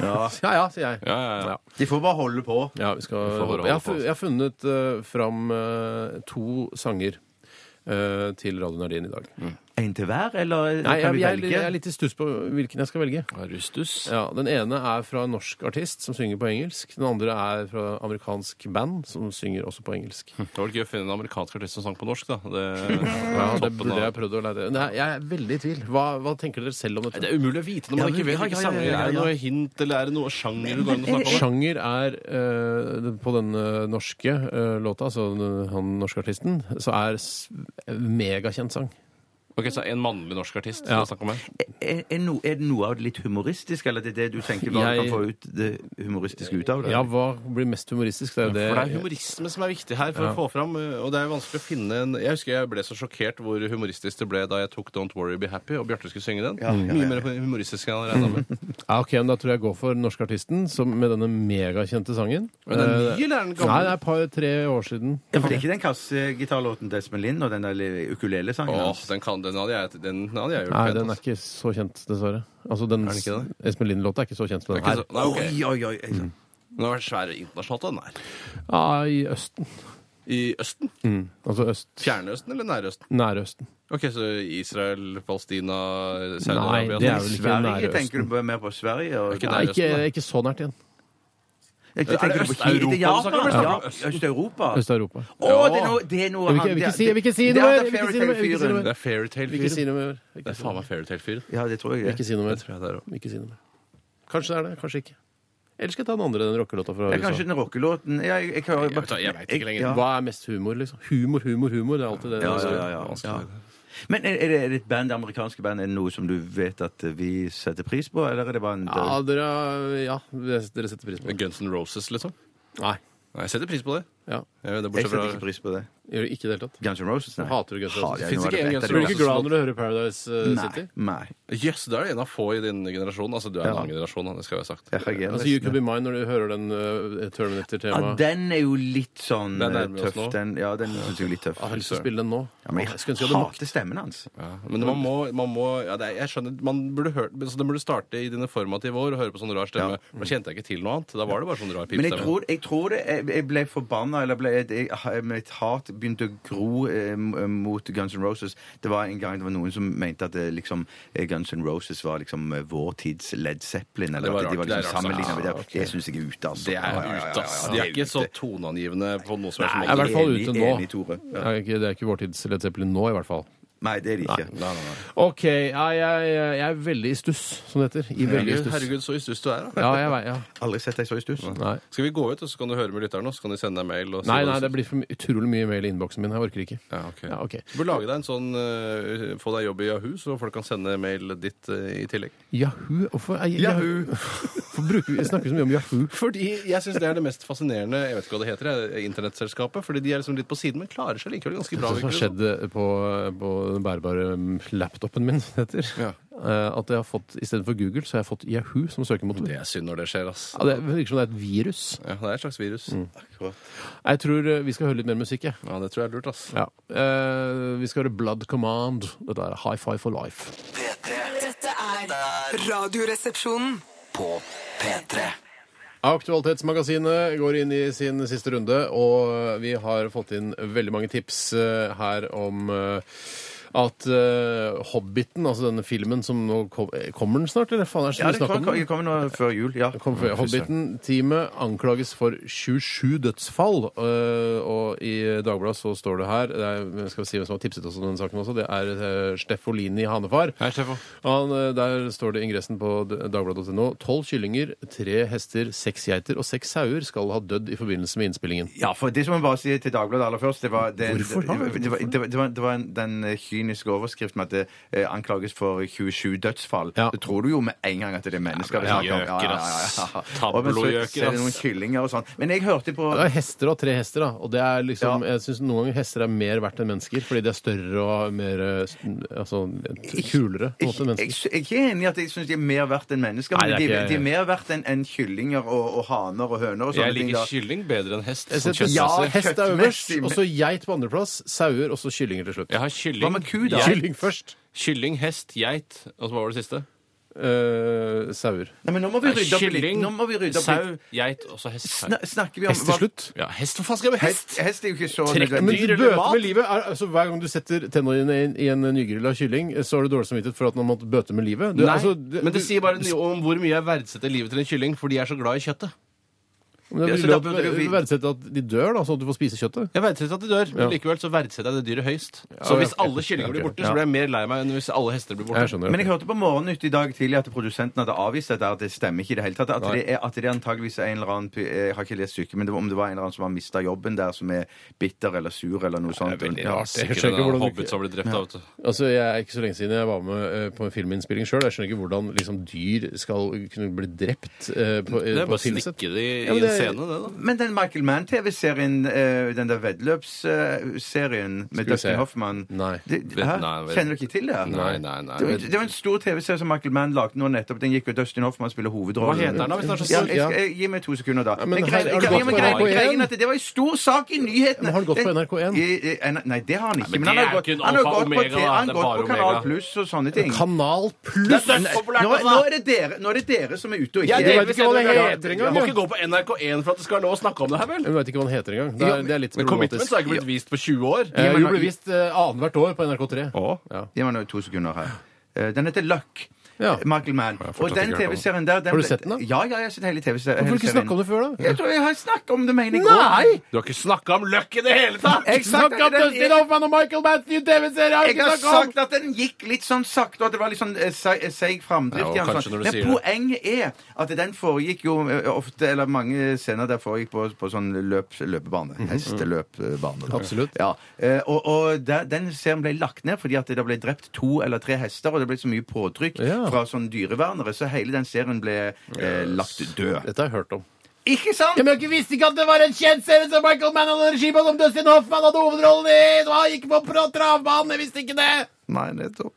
ja. Ja ja, sier jeg. Ja, ja, ja. De får bare holde på. Ja, vi skal får bare Jeg har, holde på, jeg har funnet uh, fram eh, to sanger eh, til Radio Nardin i dag. En til hver, eller Nei, kan jeg, vi jeg, velge? jeg er litt i stuss på hvilken jeg skal velge. Rustus. Ja, Den ene er fra en norsk artist som synger på engelsk. Den andre er fra amerikansk band som synger også på engelsk. Det var gøy å finne en amerikansk artist som sang på norsk, da. Det, Ja, det burde jeg prøvd å lære. Nei, jeg er veldig i tvil. Hva, hva tenker dere selv om dette? Det er umulig å vite når man Ja, ikke vet hvilke ja, ja, sanger. ja. Er det noe hint, eller er det noe sjanger du går inn og? Sjanger er eh, På den eh, norske eh, låta, altså den- han norske artisten, så er megakjent sang. Ok, Så en mannlig norsk artist Ja. om her? Er, er, no, er det noe av det litt humoristisk, eller det er det det du tenker hva du Jeg- kan få ut det humoristiske ut av det? Ja, hva blir mest humoristisk? Det er jo det. For det er humorisme som er viktig her for Ja. å få fram. Og det er vanskelig å finne en Jeg husker jeg ble så sjokkert hvor humoristisk det ble da jeg tok Don't Worry Be Happy, og Bjarte skulle synge den. Ja, ja, ja. Mye mer humoristisk enn jeg regna med. [LAUGHS] Ja, ok, men Da tror jeg jeg går for den norske artisten som, med denne megakjente sangen. Men den er nye, eller er den gamle? Nei, det er et par-tre år siden. Ja, for det er ikke den kassegitarlåten Desmond Lind og den der ukulelesangen Åh, hans? den, kan, den hadde jeg, den hadde jeg gjort Nei, pent, den er ass. ikke så kjent, dessverre. Altså, den, Er den ikke det? Espen Lind-låta er ikke så kjent som den er her. så- Nei, okay. Oi, oi, oi. Mm. Den har vært svær internasjonalt, den her. Ja, i Østen. I Østen? Mm. Altså øst. Fjernøsten eller Nærøsten? Østen? Nære Østen. Ok, så Israel, Palestina, Nei, det er sånn. vel ikke Sverige, Nærøsten. tenker du mer på Sverige? Og, ikke Nei, ikke, ikke så nært igjen. Jeg tenker på Øst-Europa Kina? ja. Øst-Europa. Øst-Europa. Å, det er noe, det er noe Jeg vil ikke- jeg vil ikke si- jeg vil ikke si noe mer, jeg vil ikke si noe mer, jeg vil ikke si noe mer. Det er Vil ikke si Fairytale-fyren. noe mer. Det er faen meg Fairytale-fyren. Ja, det tror jeg. Ikke si noe mer. Det tror jeg det er også. Ikke si noe mer. Kanskje det er det, kanskje ikke. Eller skal jeg ta den andre, den rockelåta fra Ja, USA? kanskje den rockelåten ja, jeg, jeg, Jeg vet- jeg vet ikke lenger. Ja. Hva er mest humor, liksom? Humor, humor, humor. Det er alltid det. Ja, ja, ja, ja. ja. Men er, er, det, er det et band, det amerikanske band, er det noe som du vet at vi setter pris på, eller er det bare en Ja, dere, ja, dere setter pris på det. Guns N' Roses, liksom? Nei. Nei, jeg setter pris på det. Ja. Jeg, det Jeg setter fra ikke pris på det. Gjør du ikke i det hele tatt. Guns N' Roses? Nei. Hater du Guns N' Roses? Jeg av ikke én Guns N' Blir du ikke glad når du hører Paradise eh, Nei. City? Nei. nei. yes, da er en av få i din generasjon. Altså, du er en Ja. annen generasjon, det skal jeg ha sagt. Jeg reagerer Altså, You nesten. Could Be Mine når du hører den uh, Ja, Terminator-temaet. den er jo litt sånn Den eh, nærmer oss tøff. nå. Den, ja, den syns jeg er litt tøff. Jeg har lyst til å spille den nå. Ja, men jeg jeg skulle ønske jeg hadde makt. hater stemmen hans. Ja, men man må, man må ja, det er, Jeg skjønner, man burde hørt så Den burde starte i dine formative år og høre på sånn rar stemme. Da kjente jeg ikke til noe annet. Da var det bare sånn rar Men jeg tror, jeg tror det Jeg, jeg ble forbanna, eller ble, jeg, jeg, mitt hat begynte å gro eh, mot Guns N' Roses. Det var en gang det var noen som mente at det, liksom, eh, Guns N' Roses var liksom eh, vår tids Led Zeppelin. Eller at de var liksom sammenlignet med det. Det syns jeg er ute, altså. Det er ute, ass. De er ikke så toneangivende på noe som helst Nei, Jeg er i hvert fall ute nå. Enig, Tore. Ja. Det er ikke, det er ikke vår tids Led Zeppelin nå, i hvert fall. Nei, det er de ikke. Nei, nei, nei. OK, ja, jeg, jeg er veldig i stuss, som det heter. I veldig i Herregud, stuss. herregud, så i stuss du er, da. Ja, jeg vet, ja. Aldri sett deg så i stuss. Nei. Skal vi gå ut, og så kan du høre med lytterne, og så kan de sende deg mail? Og si Nei, hva nei, det synes? blir for my- utrolig mye mail i innboksen min. Jeg orker ikke. ja, ok. Ja, ok. Du bør lage deg en sånn eh, Få deg jobb i Yahoo, så folk kan sende mail ditt eh, i tillegg. Yahoo? Hvorfor er Yahoo. Hvorfor [LAUGHS] bruker vi, snakker vi så mye om Yahoo? Fordi jeg syns det er det mest fascinerende jeg vet ikke hva det heter, jeg, internettselskapet. Fordi de er liksom litt på siden, men klarer seg likevel ganske bra. Det som har virker det skjedd på, på den bærbare mm, laptopen min, [LAUGHS] heter, Ja. eh, at jeg har fått, istedenfor Google, så har jeg fått Yahoo som søkemotor. som. Det er synd når det skjer, ass. Ja, det virker som det er et virus. Ja, det er et slags virus. Jeg tror eh, vi skal høre litt mer musikk, jeg. Ja, Det tror jeg er lurt, ass. Ja. Eh, vi skal høre Blood Command. Dette er High Five for Life. P3 Dette er Radioresepsjonen. på P3. Aktualitetsmagasinet går inn i sin siste runde, og vi har fått inn veldig mange tips her om at eh, Hobbiten, altså denne filmen som nå kom, eh, Kommer den snart, eller faen er det Ja, ikke det snakk om kommer, den? det kommer nå før jul. Ja. Kom før. Hobbiten-teamet anklages for 27 dødsfall. øh, og i Dagbladet så står det her det er, Skal vi si hvem som har tipset oss om denne saken også? Det er uh, Steffolini Hanefar. Hei, Steffo. Han, øh, der står det i ingressen på d- dagbladet.no tolv kyllinger, tre hester, seks geiter og seks sauer skal ha dødd i forbindelse med innspillingen. Ja, for det som jeg bare sier til Dagbladet aller først det var, den, Hvorfor da? det, var, det, var, det var, det var en, den eh, kyniske overskrift med at det eh, anklages for 27 dødsfall. Ja. Så tror du jo med en gang at det er mennesker det Ja, snakk Ja, gjøker, ass. [LAUGHS] Og men så, Tablogjøker, er det noen ass. kyllinger og sånn. Men jeg hørte på Det er hester og tre hester, da. Og det er liksom, Ja. jeg synes noen ganger hester er mer verdt enn mennesker, fordi de er større og mer s- altså, kulere på en måte enn jeg, jeg, mennesker. jeg er ikke enig i at jeg syns de er mer verdt enn mennesker. Nei, Men det er de, ikke- de er mer verdt enn enn kyllinger og, og haner og høner og sånne Jeg ting. liker da. kylling bedre enn hest. Jeg som setter Ja, hest er øverst, kjøttmessig, men- og så geit på andreplass, sauer, og så kyllinger til slutt. Jeg har kylling, med ku, da? Kylling først. Kylling, hest, geit. Og så hva var det siste? Uh, sauer. Nei, men nå må vi rydde opp litt. Kylling, Nå må vi rydde opp sau, litt. geit og så hest. Sna, snakker vi om Hest til slutt. Ja, hest, hva faen skal jeg med hest? Hest, hest er jo ikke så Trekk- Men nødvendig. Dyr du eller bøter mat? med livet. Er, altså, hver gang du setter tennene dine i, i en nygrilla kylling, så har du dårlig samvittighet for at man måtte bøte med livet. Du, Nei, altså, men det sier bare noe om hvor mye jeg verdsetter livet til en kylling, for de er så glad i kjøttet. Men det er så vel da at du vi- at de dør, da, sånn at du får spise kjøttet. Jeg verdsetter at de dør, men likevel så verdsetter jeg det dyret høyst. Så hvis alle kyllinger blir borte, så blir jeg mer lei meg enn hvis alle hester blir borte. Jeg skjønner. Men jeg hørte på Morgennytt i dag tidlig at produsenten hadde avvist dette, at det stemmer ikke i det hele tatt. At det, er, at det er antageligvis er en eller annen Jeg har ikke lest stykket, men det var, om det var en eller annen som har mista jobben der, som er bitter eller sur eller noe sånt. Det er veldig rart. jeg skjønner ikke hvordan hobbit som ble drept av. Altså, Jeg er ikke så lenge siden jeg var med eh, på en filminnspilling sjøl. Jeg skjønner ikke hvordan liksom, dyr skal kunne bli drept eh, på, Det eh, er på bare å snikke det i, Scene, det, da. Men den Michael Mann-TV-serien, eh, den der veddeløpsserien med. Dustin Hoffman Nei. Det, hæ? Kjenner du ikke til det? Nei, nei, nei. Det var, det var en stor TV-serie som Michael Mann lagde nå nettopp. Den gikk jo Dustin Hoffman spiller hovedrollen. Hva heter den da, hvis den er så ja, jeg, jeg, Gi meg to sekunder, da. Ja, men her- har du gått på NRK1? greien er at Det var en stor sak i nyhetene. Har han gått på NRK1? I- i- Nei, det har han ikke. men han har gått, han har gått på, omega, T- da. han har gått på Kanal. Pluss og sånne ting. Kanal Pluss! Nå, nå altså! er det dere, nå er det dere som er ute og ikke Ja, vet ikke hva det heter engang, må ikke gå på NRK1 for at det skal være lov å snakke om det her, vel? Jeg vet ikke hva den heter engang. Det er, det er litt Men Commitments problematisk. har ikke blitt vist på 20 år. Eh, jo, ble vist eh, annethvert år på NRK3. Å? Ja. Gi meg nå to sekunder her. Eh, Den heter Luck. Ja. Michael Mann. har Og den. TV-serien der den Har du sett den da? Ja, ja, jeg har sett hele TV-serien. Hvorfor ikke snakke om det før, da? Jeg tror jeg har snakket om det, mener jeg. Nei! Du har ikke snakka om Løkk i det hele tatt! Jeg har snakket om Dustin Hoffman og Michael Mann nye TV-serie! har Jeg ikke har sagt at den gikk litt sånn sakte, og at det var litt sånn eh, eh, seig framdrift. Ja, i kanskje sånn. du Men poenget er at den foregikk jo eh, ofte, eller mange scener der foregikk på, på sånn løp, løpebane. Hesteløpbane. da. Absolutt. Ja. Og, og der, den serien ble lagt ned fordi at det ble drept to eller tre hester, og det ble så mye påtrykk Ja. Fra sånn dyrevernere, så hele den serien ble eh, lagt død. Dette har jeg hørt om. Ikke sant? Ja, men visste ikke at det var en kjent serie som Michael Mann hadde regi på, som Dustin Hoffman hadde hovedrollen i! Så han gikk på travbanen, jeg visste ikke det! Nei, nettopp.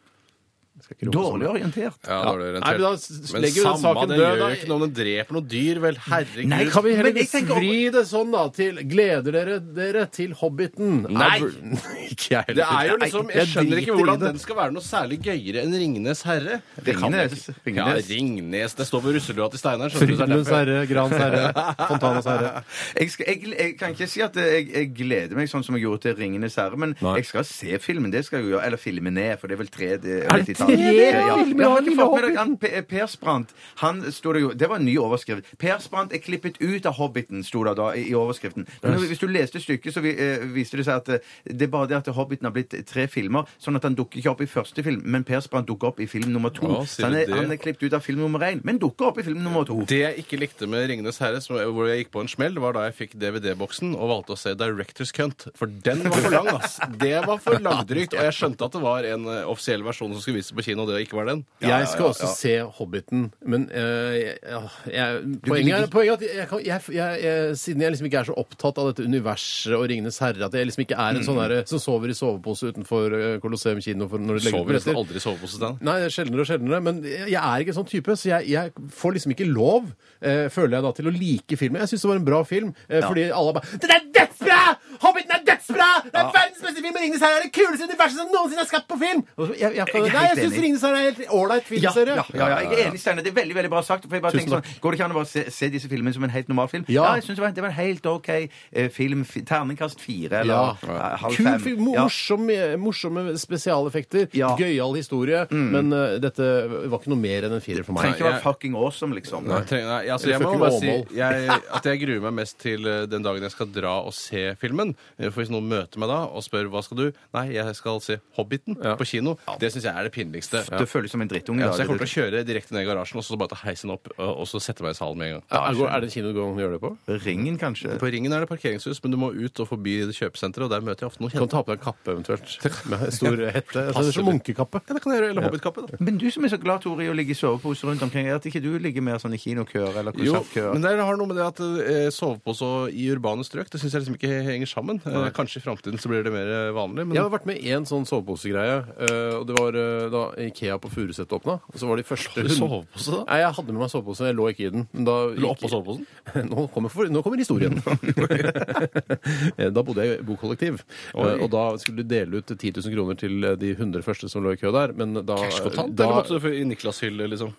Dårlig orientert. Ja, dårlig Nei, orientert. men da Men legger vi den samme, det død, gjør da. jo ikke noe om den dreper noen dyr, vel. Herregud. Nei, Kan vi heller Men jeg tenker- vri det sånn, da, til Gleder dere dere til Hobbiten? Nei. Er [LAUGHS] ikke jeg heller. Det er jo liksom, Jeg skjønner ikke hvordan den skal være noe særlig gøyere enn Ringenes herre. Det kan jeg Ringnes. ikke. Ja, Ringnes. Ringnes. Det står på russelua til Steinar. skjønner du, så er det Frydenlunds derfor- herre, Grans herre, [LAUGHS] Fontanas herre. Jeg, skal, jeg, jeg kan ikke si at jeg, jeg gleder meg sånn som jeg gjorde til 'Ringenes herre', men Nei. jeg skal se filmen. Det skal jeg jo gjøre. Eller filmene, for det er vel tre det, Er det Ja. har ikke fått med deg han Per, per Sprant. Han sto det jo Det var en ny overskrift. Per Sprant er klippet ut av 'Hobbiten', sto det da i, i overskriften. Men hvis du leste stykket, så vi, eh, viste det seg at eh, det er bare det at 'Hobbiten' har blitt tre filmer, sånn at han dukker ikke opp i første film, men Per Sprant dukker opp i film nummer to. Så sier han du er, det? han er klippet ut av film nummer én, men dukker opp i film nummer to. Det jeg ikke likte med 'Ringenes herre', som, hvor jeg gikk på en smell, var da jeg fikk DVD-boksen og valgte å se Directors Cunt. For den var for lang, ass. Det var for langdrygt. Og jeg skjønte at det var en eh, offisiell versjon som skulle vises på kino, og å ikke være den. Jeg skal også se Hobbiten, men ja, jeg, poenget, er, poenget er at jeg, kan- jeg, jeg, jeg, siden jeg liksom ikke er så opptatt av dette universet og Ringenes herre, at jeg liksom ikke er en sånn derre som sover i sovepose utenfor eh, Colosseum kino for når de legger ut Sover nesten billetter. aldri i sovepose, Stein. Nei, det er sjeldnere og sjeldnere, men jeg er ikke en sånn type, så jeg, jeg får liksom ikke lov, eh, føler jeg da, til å like filmen. Jeg syns det var en bra film, eh, fordi alle bare Den er dødsbra! Hobbiten er dødsbra! Det er verdens beste film! og Ringenes herre er det kuleste universet som noensinne er skapt på film! Jeg, jeg, Jeg nei, jeg helt syns enig. Ringenes herre er helt ålreit Ja, filmserie. ja, ja, ja, jeg er enig, Steinar. Det er veldig veldig bra sagt. For jeg bare tenker sånn, Går det ikke an å bare se, se disse filmene som en helt normal film? Ja. jeg synes det, var, det var en helt OK eh, film. Fi- Terningkast fire eller Ja. eh, halv Kul fem. film, Ja. Morsomme, morsomme spesialeffekter, Ja. gøyal historie, men eh, dette var ikke noe mer enn en firer for Trenger meg. ikke være fucking awesome, liksom. Nei, treng, nei, altså, jeg må fucking bare si Åmål. jeg, at jeg gruer meg mest til eh, den dagen jeg skal dra og se filmen. Eh, For hvis noen møter meg da og spør hva skal du Nei, jeg skal se Hobbiten Ja. på kino. Det syns jeg er det pinligste. Det føles som en drittunge. Ja, så jeg kommer til å kjøre direkte ned i garasjen og så bare ta heisen opp og og så sette meg i salen med en gang. Ja, er det- er det en kino du kan gjøre det på? Ringen, kanskje. På Ringen er det parkeringshus, men du må ut og forbi det kjøpesenteret, og der møter jeg ofte noen Du kan kjente. ta på deg en kappe eventuelt, [LAUGHS] med stor hette. Altså, det er som munkekappe. Ja, det kan jeg gjøre. Eller hobbitkappe. da. Men du som er så glad, Tore, i å ligge i sovepose rundt omkring, er at ikke du ligger mer sånn i kinokøer eller Jo, konsertkøer? men det har noe med det at eh, sovepose og i urbane strøk, det syns jeg liksom ikke henger sammen. Eh, kanskje i framtiden så blir det mer eh, vanlig, men Jeg har vært med i en sånn soveposegreie. eh, og Det var eh, da Ikea på Furuset åpna. Og så var de første du hund- sovepose da? Nei, jeg hadde med meg sovepose. Jeg lå ikke i den. Men da Du lå gikk- oppå soveposen? [LAUGHS] Nå kommer, for, nå kommer historien. [LAUGHS] da bodde jeg i bokollektiv. Oi. Og da skulle de dele ut 10 000 kroner til de 100 første som lå i kø der. Men da, Cashkontant? da Eller måtte du i Niklas-hylle, liksom?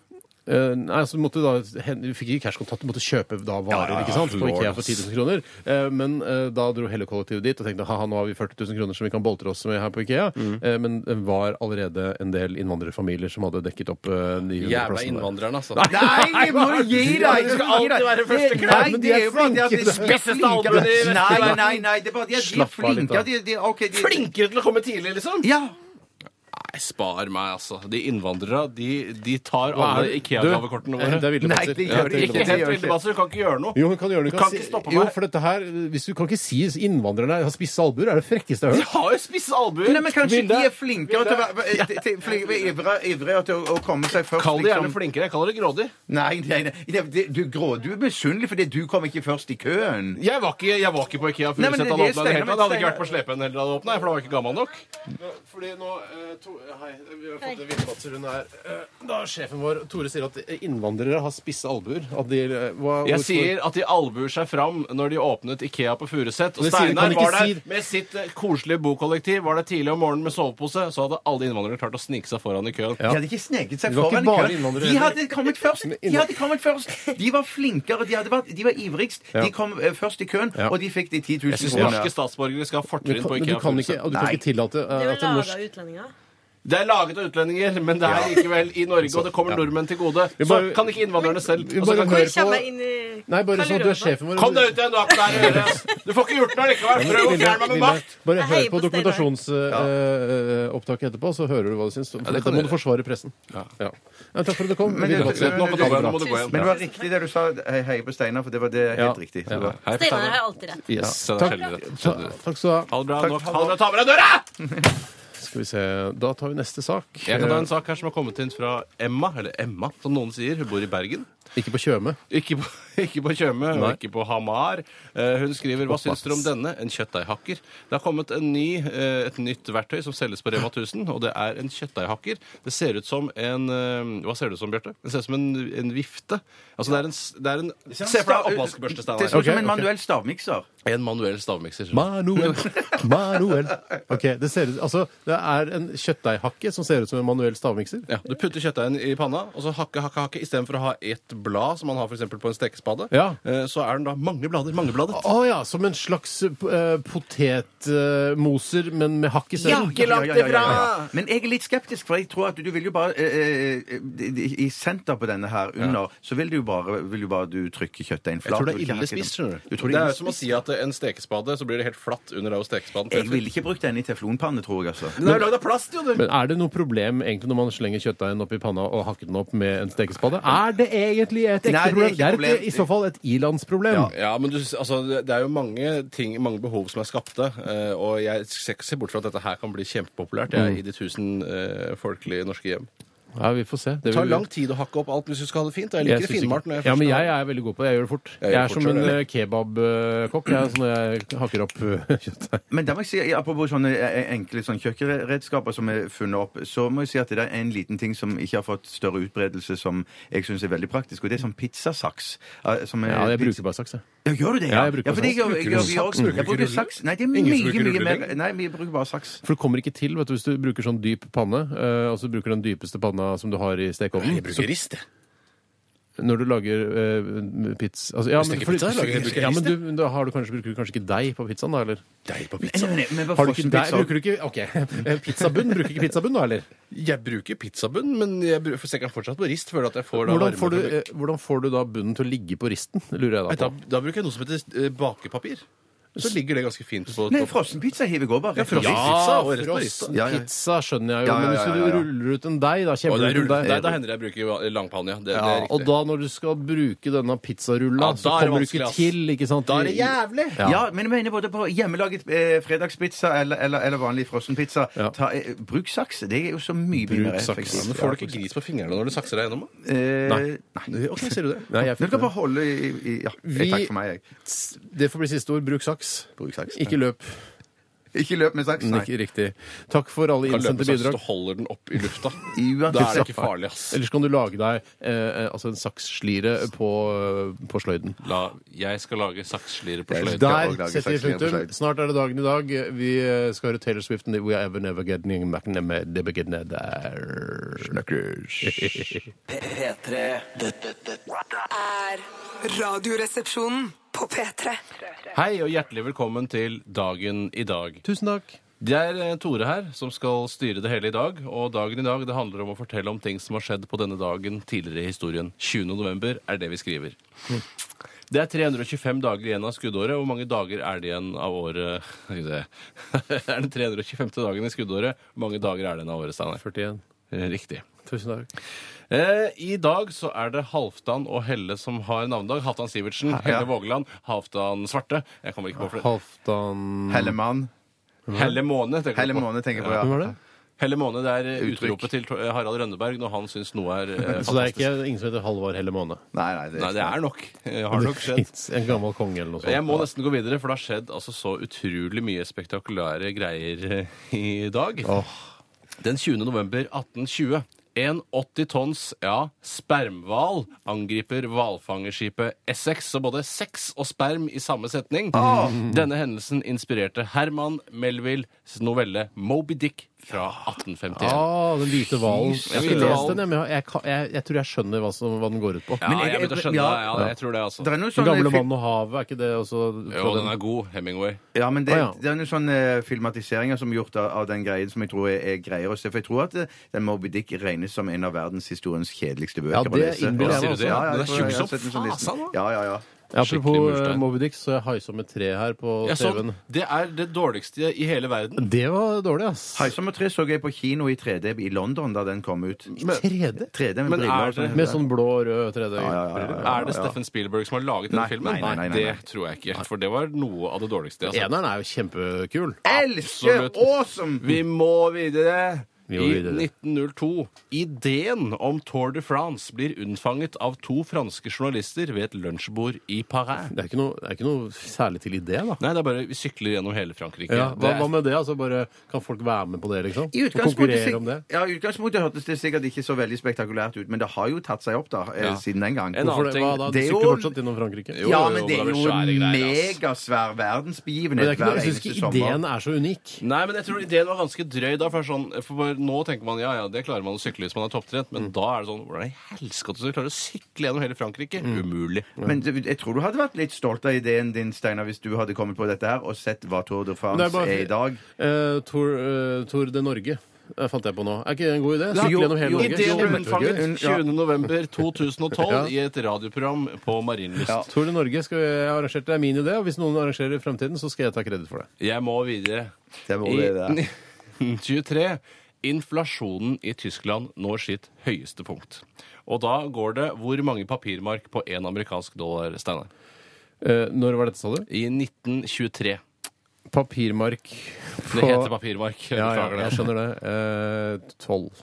Eh, nei, så måtte da, hen- Vi fikk ikke cashkontant, du måtte kjøpe da varer ikke sant, på Ikea for ass. 10 000 kroner. Eh, men eh, da dro hele kollektivet dit og tenkte haha, nå har vi 40 000 kroner som vi kan boltre oss med her på Ikea. Mm. Eh, men det var allerede en del innvandrerfamilier som hadde dekket opp eh, de 100 Jævla plassene der. innvandrerne, altså. Nei, må du gi deg! Det skal alltid være første Det- klasse. Nei, det er jo bare det at de er Spisseste albuen i Vest- Nei, nei, nei, det er bare de at de er Slapp av litt, da. flinke. De, de, ok, de, Flinkere til å komme tidlig, liksom? Ja. Nei, spar meg, altså. De innvandrere, de, de tar alle? Ikea-gavekortene våre. Det er Nei, Ja, gjør det Ikke helt vildebaser, du kan ikke gjøre noe. Jo, hun kan gjøre det. Du kan ikke stoppe meg. Jo, for dette her, hvis Du kan ikke si innvandrerne har spisse albuer. Det er det frekkeste jeg har hørt. De har jo spisse albuer! Nei, men kanskje Vilde? de er flinkere til å være til- til- flinke- ivre- ivrige til å, å komme seg først. Kall det gjerne liksom. flinkere. Jeg kaller det grådig. Nei, nei, nei. Det, det, du, grå, du er misunnelig fordi du kom ikke først i køen. Jeg var ikke, jeg var ikke på Ikea Nei, men Furuset. det- Han det det hele tatt. Jeg hadde ikke vært på Slepen heller da det åpna, for da var jeg ikke gammel nok. Fordi nå, eh, to, hei, vi har fått en villebasser hun er. Eh, Da sjefen vår, Tore, sier at innvandrere har spisse albuer. At de, eh, hva, Jeg hvorfor- sier at de albuer seg fram når de åpnet Ikea på Furuset. Og Det sier- kan Steinar ikke var der si- med sitt eh, koselige bokollektiv. Var der tidlig om morgenen med sovepose, så hadde alle innvandrere klart å snike seg foran i køen. De hadde ikke sneket seg Det var ikke foran i bare køen. innvandrere De heller. hadde kommet først. De hadde kommet først. De var flinkere. De, hadde vært, de var ivrigst. De kom eh, først i køen, og de fikk de 10 000 Jeg syns kronene. norske statsborgere skal ha Men fortrinn på kan, men Ikea du kan ikke, Furuset. og du kan Nei. ikke tillate Det at en laga norsk utlendinger. Det er laget av utlendinger, men det er likevel i Norge, og det kommer nordmenn til gode. Så bare- kan ikke innvandrerne selv Vi og bare kan- på- inn i Nei, bare sånn at du er sjefen vår. Kom deg ut igjen, du har ikke der å gjøre! [LAUGHS] Du får ikke gjort noe likevel! Prøv å fjerne meg med makt! Bare hør på på Steinar. dokumentasjonsopptaket etterpå, så hører du hva du syns. Dette må du forsvare pressen. Ja. Takk for at du kom. Men det- var riktig det du sa. Hei på Steinar, for det var det helt riktig. Steinar har alltid rett. Yes. Så det Takk. skal du ha ha det bra. Ta med deg døra! [LAUGHS] Skal vi se. Da tar vi neste sak. Jeg kan ta en sak her som har kommet inn fra Emma, eller Emma, som noen sier. Hun bor i Bergen. Ikke på Tjøme. Ikke på, [LAUGHS] ikke på Tjøme og Nei. ikke på Hamar. Eh, hun skriver Hva syns dere om denne? En kjøttdeighakker. Det har kommet en ny, eh, et nytt verktøy som selges på Rema 1000, og det er en kjøttdeighakker. Det ser ut som en eh, Hva ser det ut som, Bjarte? Det ser ut som en, en vifte. Altså det er en, s- det er en Se for deg oppvaskbørste, Det ser Steinar. ut som en manuell stavmikser. En manuell stavmikser. Manuel. [LAUGHS] Manuel. Ok, det ser ut Altså, det er en kjøttdeighakke som ser ut som en manuell stavmikser. Ja, Du putter kjøttdeigen i panna, og så hakke, hakke, hakke. Istedenfor å ha ett blad, som man har for eksempel på en stekespade, Ja. eh, så er den da mange blader. Mangebladet. Å ja, som en slags uh, potetmoser, men med hakk Ja, Ikke langt ifra! Men jeg er litt skeptisk, for jeg tror at du vil jo bare eh, eh, I senter på denne her under, så vil du jo bare, vil jo bare du trykke kjøttdeigen Jeg tror det er ille spist, skjønner du. Tror Det det er er som å si at en stekespade, så blir det helt flatt under deg og stekespaden. Jeg ville ikke brukt den i teflonpanne, tror jeg, altså. Den er jo lagd av plast, jo! du. Men er det noe problem egentlig når man slenger kjøttdeigen opp i panna og hakker den opp med en stekespade? Er det egentlig et ekte Nei, det er problem? ikke Det er problem. et, i så fall et ilandsproblem. Ja. Ja, men du, altså, det det er jo mange ting, mange behov som er skapte, eh, og jeg ser ikke se bort fra at dette her kan bli kjempepopulært jeg, i de tusen eh, folkelige norske hjem. Ja, vi får se. Det Det tar vil- lang tid å hakke opp alt hvis du skal ha det fint. og Jeg liker synes finmalt. når jeg Ja, først men jeg er veldig god på det. Jeg gjør det fort. Jeg Jeg, gjør er fort, som en eh, kebabkokk jeg, så når jeg hakker opp eh, [LAUGHS] kjøttdeig. Men da må jeg si, ja, apropos sånne eh, enkle sånne kjøkkenredskaper som er funnet opp, så må jeg si at det er en liten ting som ikke har fått større utbredelse, som jeg syns er veldig praktisk, og det er sånn pizzasaks. eh, Som er, Ja, jeg bruker bare saks, jeg. Ja, gjør du det? Ja, jeg bruker ja, for det saks. gjør, Bruker gjør vi saks? også. Bruker Jeg bruker ikke saks. Nei, det er Ingen som mye, bruker mye ruller mer lenger? Nei, vi bruker bare saks. For det kommer ikke til vet du, hvis du bruker sånn dyp panne, eh, og så bruker den dypeste panna som du har i stekeovnen. Jeg bruker rist, jeg. Når du lager uh, pizza altså, ja, men fordi- pizza, lager jeg- ja, men du, da har du kanskje, bruker du kanskje ikke deig på pizzaen, da? eller? Deig på Nei, nei, nei, hva Har du ikke deig? Bruker du ikke OK. eh, Pizzabunn? Bruker ikke pizzabunn, da, eller? Jeg bruker pizzabunn, men jeg bruker, for fortsatt på rist. Føler at jeg får da Hvordan varme får, du, eh, hvordan får du da bunnen til å ligge på risten, lurer jeg Nei, da da, på. da bruker jeg noe som heter eh, bakepapir. Så ligger det ganske fint på Nei, frossenpizza hiver går bare. Ja, frossenpizza og rett på rista. frossen Ja, ja. pizza skjønner jeg jo, Ja, ja, men hvis ja, du ruller ut en deig, da kjemper du deig Nei, da hender det jeg bruker langpanne, ja. Det, det er riktig. og da når du skal bruke denne pizzarulla, Ja, så da er det kommer du ikke ass. til, ikke sant? Da er det jævlig! Ja. Ja, men jeg mener både på hjemmelaget eh, fredagspizza eller, eller, eller vanlig frossenpizza. Ja. Ta, eh, bruk saks. Det er jo så mye mye Bruk saks. effektivt. Men får du ikke gris på fingrene når du sakser deg gjennom? da? Eh, Nei. Ok, ser du det? Nei, jeg Du fikk kan det. bare holde i, i Ja, Vi- takk for meg, jeg. Det får bli siste ord. Bruk saks. Bruk saks. Ikke løp. Ikke løp med saks, nei. Ikke riktig. Takk for alle Kan løpe innsendte saks, bidrag. du holder den opp i lufta. Uansett. Da er det ikke farlig, ass. Ellers kan du lage deg eh, altså en saksslire på, på sløyden. La, jeg skal lage saksslire på sløyden. Der lage setter vi saksslire på punktum. Snart er det dagen i dag. Vi eh, skal høre Taylor Swift and We Are Ever Never Getting Back Never Det Beginner Der. P3 Dette, dette Er Radioresepsjonen på P3. Hei og hjertelig velkommen til Dagen i dag. Tusen takk. Det er eh, Tore her som skal styre det hele i dag. Og dagen i dag det handler om å fortelle om ting som har skjedd på denne dagen tidligere i historien. 20. november er det vi skriver. Det er 325 dager igjen av skuddåret. Hvor mange dager er det igjen av året [LAUGHS] Skal vi se. Er den 325. dagen i skuddåret? Hvor mange dager er det igjen av året, Steinar? 41. Eh, Riktig. Tusen takk. Eh, I dag så er det Halvdan og Helle som har navnedag. Halvdan Sivertsen, Helle Vågeland, Halvdan Svarte. Jeg kommer ikke på flere. Halvdan Hellemann. Helle Måne. tenker Helle på. Måne tenker jeg på, ja. Hvem var det? Helle Måne, det er Uttrykk. utropet til eh, Harald Rønneberg når han syns noe er eh, [LAUGHS] Så det er fantastisk. ikke ingen som heter Halvor Helle Måne? Nei, nei, det, Nei, det er nok. Eh, Har nok skjedd. En gammel konge eller noe sånt. Jeg må nesten gå videre, for det har skjedd altså så utrolig mye spektakulære greier eh, i dag. Åh. Den 20. november 1820. En 80 tonns, ja, spermhval angriper hvalfangerskipet Essex. Så både sex og sperm i samme setning. Denne hendelsen inspirerte Herman Melvilles novelle Moby Dick fra 1851. Ah, den hvite hvalen. Jeg har ikke lest den, men jeg, jeg, jeg, jeg tror jeg skjønner hva, som, hva den går ut på. Ja, Men jeg- jeg skjønne ja. Ja, jeg tror det, altså. Det er sånn gamle vann og havet, er ikke det også Jo, den er god. Hemingway. Ja, men det, ah, ja. det er noen sånne eh, filmatiseringer som er gjort av, av den greien som jeg tror er, er greier å se. For jeg tror at eh, den Moby Dick regnes som en av verdenshistoriens kjedeligste bøker Ja, det innbiller jeg meg det? også. Ja, ja, det er tjukk som fasen, da. Ja, ja, ja. Skikkelig Apropos murstein. uh, Moby Dick, så jeg haisa med tre her på TV-en. det er det dårligste i hele verden. Det var dårlig, ass. Haisommer 3 så jeg på kino i 3D i London da den kom ut. 3D? 3D med Men briller er og sånn. Med sånn blå og rød 3D. Ja, ja, ja, ja. Er det Steffen Spielberg som har laget denne Nei, filmen? nei, nei, nei, nei, nei. Det tror jeg ikke. For det var noe av det dårligste. jeg har sett. Eneren er jo kjempekul. Elsker! Absolutt. Awesome! Vi må videre. Vi I går videre. 1902. Ideen om Tour de France blir unnfanget av to franske journalister ved et lunsjbord i Paris. Det er, ikke noe, det er ikke noe særlig til idé, da. Nei, det er bare vi sykler gjennom hele Frankrike. Ja, Det hva, er- hva med det? Altså bare, kan folk være med på det, liksom? I Og konkurrere om det? ja, i utgangspunktet hørtes det sikkert ikke så veldig spektakulært ut, men det har jo tatt seg opp da, eh, Ja. siden den gang. En annen- annen det? Hva da? Det De er sykler jo- fortsatt gjennom Frankrike? Jo, ja, jo, men det er det er jo svære en greier, ass. megasvær Men verdensbegivenhet det er ikke, hver noe- jeg syns eneste ikke sommer. ideen er så unik. Nei, men jeg tror ideen var ganske drøy da. For, sånn, for nå tenker man ja, ja, det klarer man å sykle hvis man er topptrent. Men Mm. da er det sånn Hvordan i helsike skal du klare å sykle gjennom hele Frankrike? Mm. Umulig. Men du- jeg tror du hadde vært litt stolt av ideen din, Steinar, hvis du hadde kommet på dette her og sett hva Tour de France Det er bare- er i dag. Eh, Tour, eh, Tour de Norge eh, fant jeg på nå. Er ikke det en god idé? Sykle gjennom hele Norge. Ideen ble unnfanget kjempegøy. 20. november 2012 [LAUGHS] Ja. i et radioprogram på Marienlyst. Ja. Tour de Norge skal jeg arrangere. Det er min idé, og hvis noen arrangerer i fremtiden, så skal jeg ta kreditt for det. Jeg må videre. Det må I vi det. 1923 [LAUGHS] inflasjonen i Tyskland når sitt høyeste punkt. Og da går det hvor mange papirmark på én amerikansk dollar, Steinar? Eh, når var dette, sa du? I 1923. Papirmark Det heter papirmark. Ja, ja, jeg skjønner det. Eh, Tolv.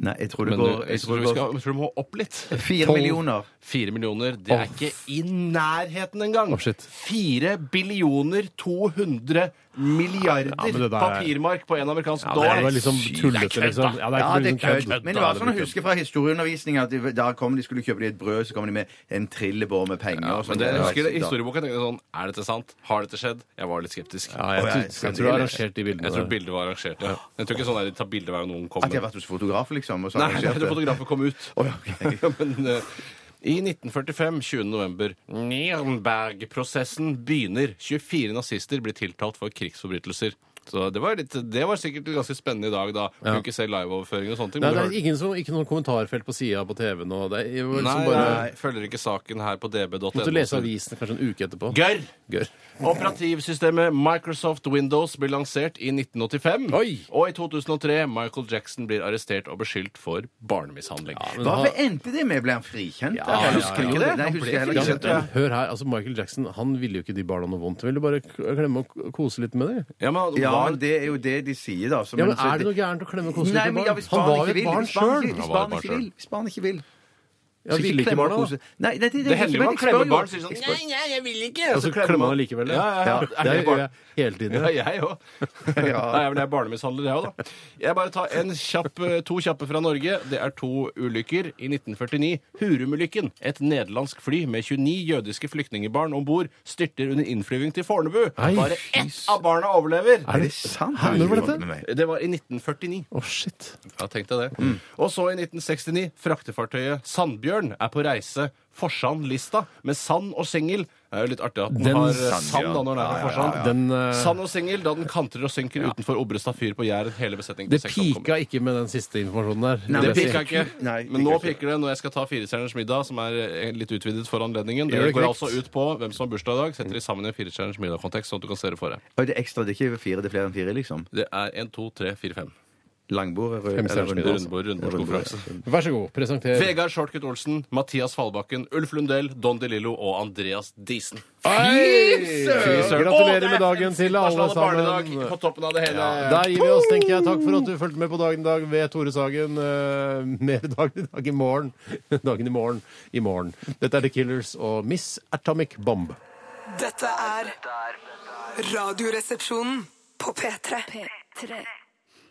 Nei, jeg tror det Men du, går jeg jeg tror vi, skal, jeg tror du må opp litt. Fire millioner. Fire millioner, det er ikke i nærheten engang. Shit. Fire billioner 200 milliarder Ja, men det der er- papirmark på en amerikansk Ja, det dollar. var liksom tullete, liksom. Ja, det er Ja, det er liksom kødd. kødd. Men det var sånn å huske fra historieundervisning at de, da kom de skulle kjøpe de et brød, så kom de med en trillebår med penger. Ja, og sånn. men det, jeg husker det, I historieboka tenkte jeg sånn Er dette sant? Har dette skjedd? Jeg var litt skeptisk. Ja, jeg, jeg- jeg tror du har arrangert de bildene. Jeg tror der. bildet var arrangert. Ja. Jeg tror ikke sånn er de tar bilde hver gang noen kommer. At de har vært hos fotograf, liksom? Og så Nei, arrangert jeg tror [LAUGHS] det. fotografen kom ut. Å, ja, ok. [LAUGHS] Men eh, i 1945, 20. november, Nürnberg-prosessen begynner. 24 nazister blir tiltalt for krigsforbrytelser. Så det var, litt, det var sikkert ganske spennende i dag, da. Kunne ikke se liveoverføring og sånne ting. Nei, men det du er ingen som, ikke noe kommentarfelt på sida på TV nå. Det er jo Nei, liksom bare jeg følger ikke saken her på db.no. Måtte lese avisene kanskje en uke etterpå. Gørr! Gørr. Operativsystemet Microsoft Windows ble lansert i 1985. Oi! Og i 2003 Michael Jackson blir arrestert og beskyldt for barnemishandling. Men Hva han- endte det med? Ble han frikjent? Ja, ja, ja, Husker ja. ikke det? Nei, jeg husker heller Ja, men, hør her, altså Michael Jackson han ville jo ikke de barna noe vondt. Han ville bare k- klemme og k- kose litt med dem. Ja, men, Ja, hva- men det er jo det de sier, da. Så- Ja, men så Er det noe gærent å klemme koselig Nei, litt men ja, barn? hvis Han barn var ikke vil, hvis barn ikke- hvis Han var et ikke barn vil. Hvis barn ikke vil. Ja, Så ville ikke klemme og barna, da? Nei, det, det, det, Det hender jo man klemmer barn og sier sånn Nei, nei, jeg vil ikke! Og så klemmer man likevel. Ja, ja, ja. Ja, Er det det gjør jeg hele tiden. Ja, jeg òg. [LAUGHS] Nei, men jeg er barnemishandler, jeg òg, da. Jeg bare tar en kjapp, eh, to kjappe fra Norge. Det er to ulykker. I 1949 Hurum-ulykken. Et nederlandsk fly med 29 jødiske flyktningbarn om bord styrter under innflyving til Fornebu. Bare ett av barna overlever. Er det sant? Når var dette? Det var i 1949. Å, shit. Ja, tenk deg det. Og så i 1969. Fraktefartøyet Sandbjørn er på reise Forsand-lista med sand og sengel. Det er jo litt artig at den, Den har sand, Sandbjørn. sand da når den er på Forsand. Den, uh, Sand og sengel da den kantrer og synker utenfor Obrestad fyr på Jæren. Hele besetningen det pika ikke med den siste informasjonen der. Nei, Det pika ikke. Nei, Men nå piker det når jeg skal ta Firestjerners middag, som er eh, litt utvidet for anledningen. Det det går altså ut på hvem som har bursdag i dag. Setter de sammen i en Firestjerners middag-kontekst, sånn at du kan se det for deg. Og det er ekstra, det er ikke fire, det er flere enn fire, liksom? Det er 1, 2, 3, 4, 5. Langbord eller Rundbord, rundbordskonferanse. Vær så god, presenter. Vegard Shortcut Olsen, Mathias Fallbakken, Ulf Lundell, Don DeLillo og Andreas Diesen. Fy søren. Gratulerer med dagen til alle sammen. På toppen av det hele. Der gir vi oss, tenker jeg. Takk for at du fulgte med på Dagen i dag ved Tore Sagen. Eh, mer Dagen i dag i morgen. [LAUGHS] Dagen i morgen i morgen. Dette er The Killers og Miss Atomic Bomb. Dette er Radioresepsjonen på P3. P3.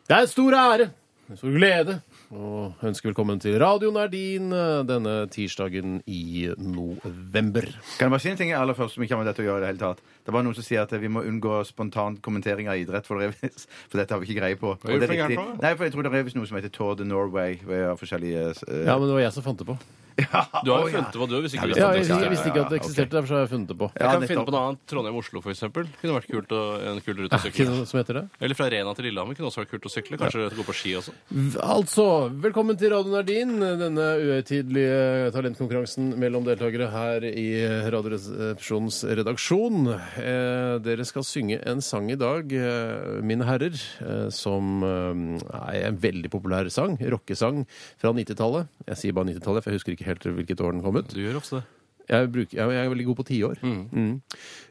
Det er en stor ære, en stor glede, å ønsker velkommen til Radioen er din eh, denne tirsdagen i november. Kan jeg bare si en ting aller først som ikke har med dette å gjøre i det hele tatt? Det var noen som sier at vi må unngå spontan kommentering av idrett, for, det er, [LAUGHS] for dette har vi ikke greie på. Hva er Og det det er riktig. Nei, for jeg tror det er noe som heter Tour de Norway. Ved forskjellige Uh... Ja, men det var jeg som fant det på. [LAUGHS] Du har jo funnet det, på, du hvis ikke Ja, Ja, det jeg, jeg visste ikke at det eksisterte, derfor har jeg funnet det på. Jeg kan finne på noe annet. Trondheim-Oslo, for eksempel. Kunne vært kult å, en kul rute å sykle. noe som heter det? Eller fra Rena til Lillehammer kunne også vært kult å sykle. Kanskje gå på ski også. Altså, velkommen til Radio Nardin, denne uhøytidelige talentkonkurransen mellom deltakere her i Radioresepsjonens redaksjon. Eh, dere skal synge en sang i dag, eh, mine herrer, eh, som eh, er en veldig populær sang, rockesang fra 90-tallet. Jeg sier bare 90-tallet, for jeg husker ikke helt hvilket år den kom ut. Du gjør ofte det. Jeg, bruker, jeg, jeg er veldig god på tiår. Mm.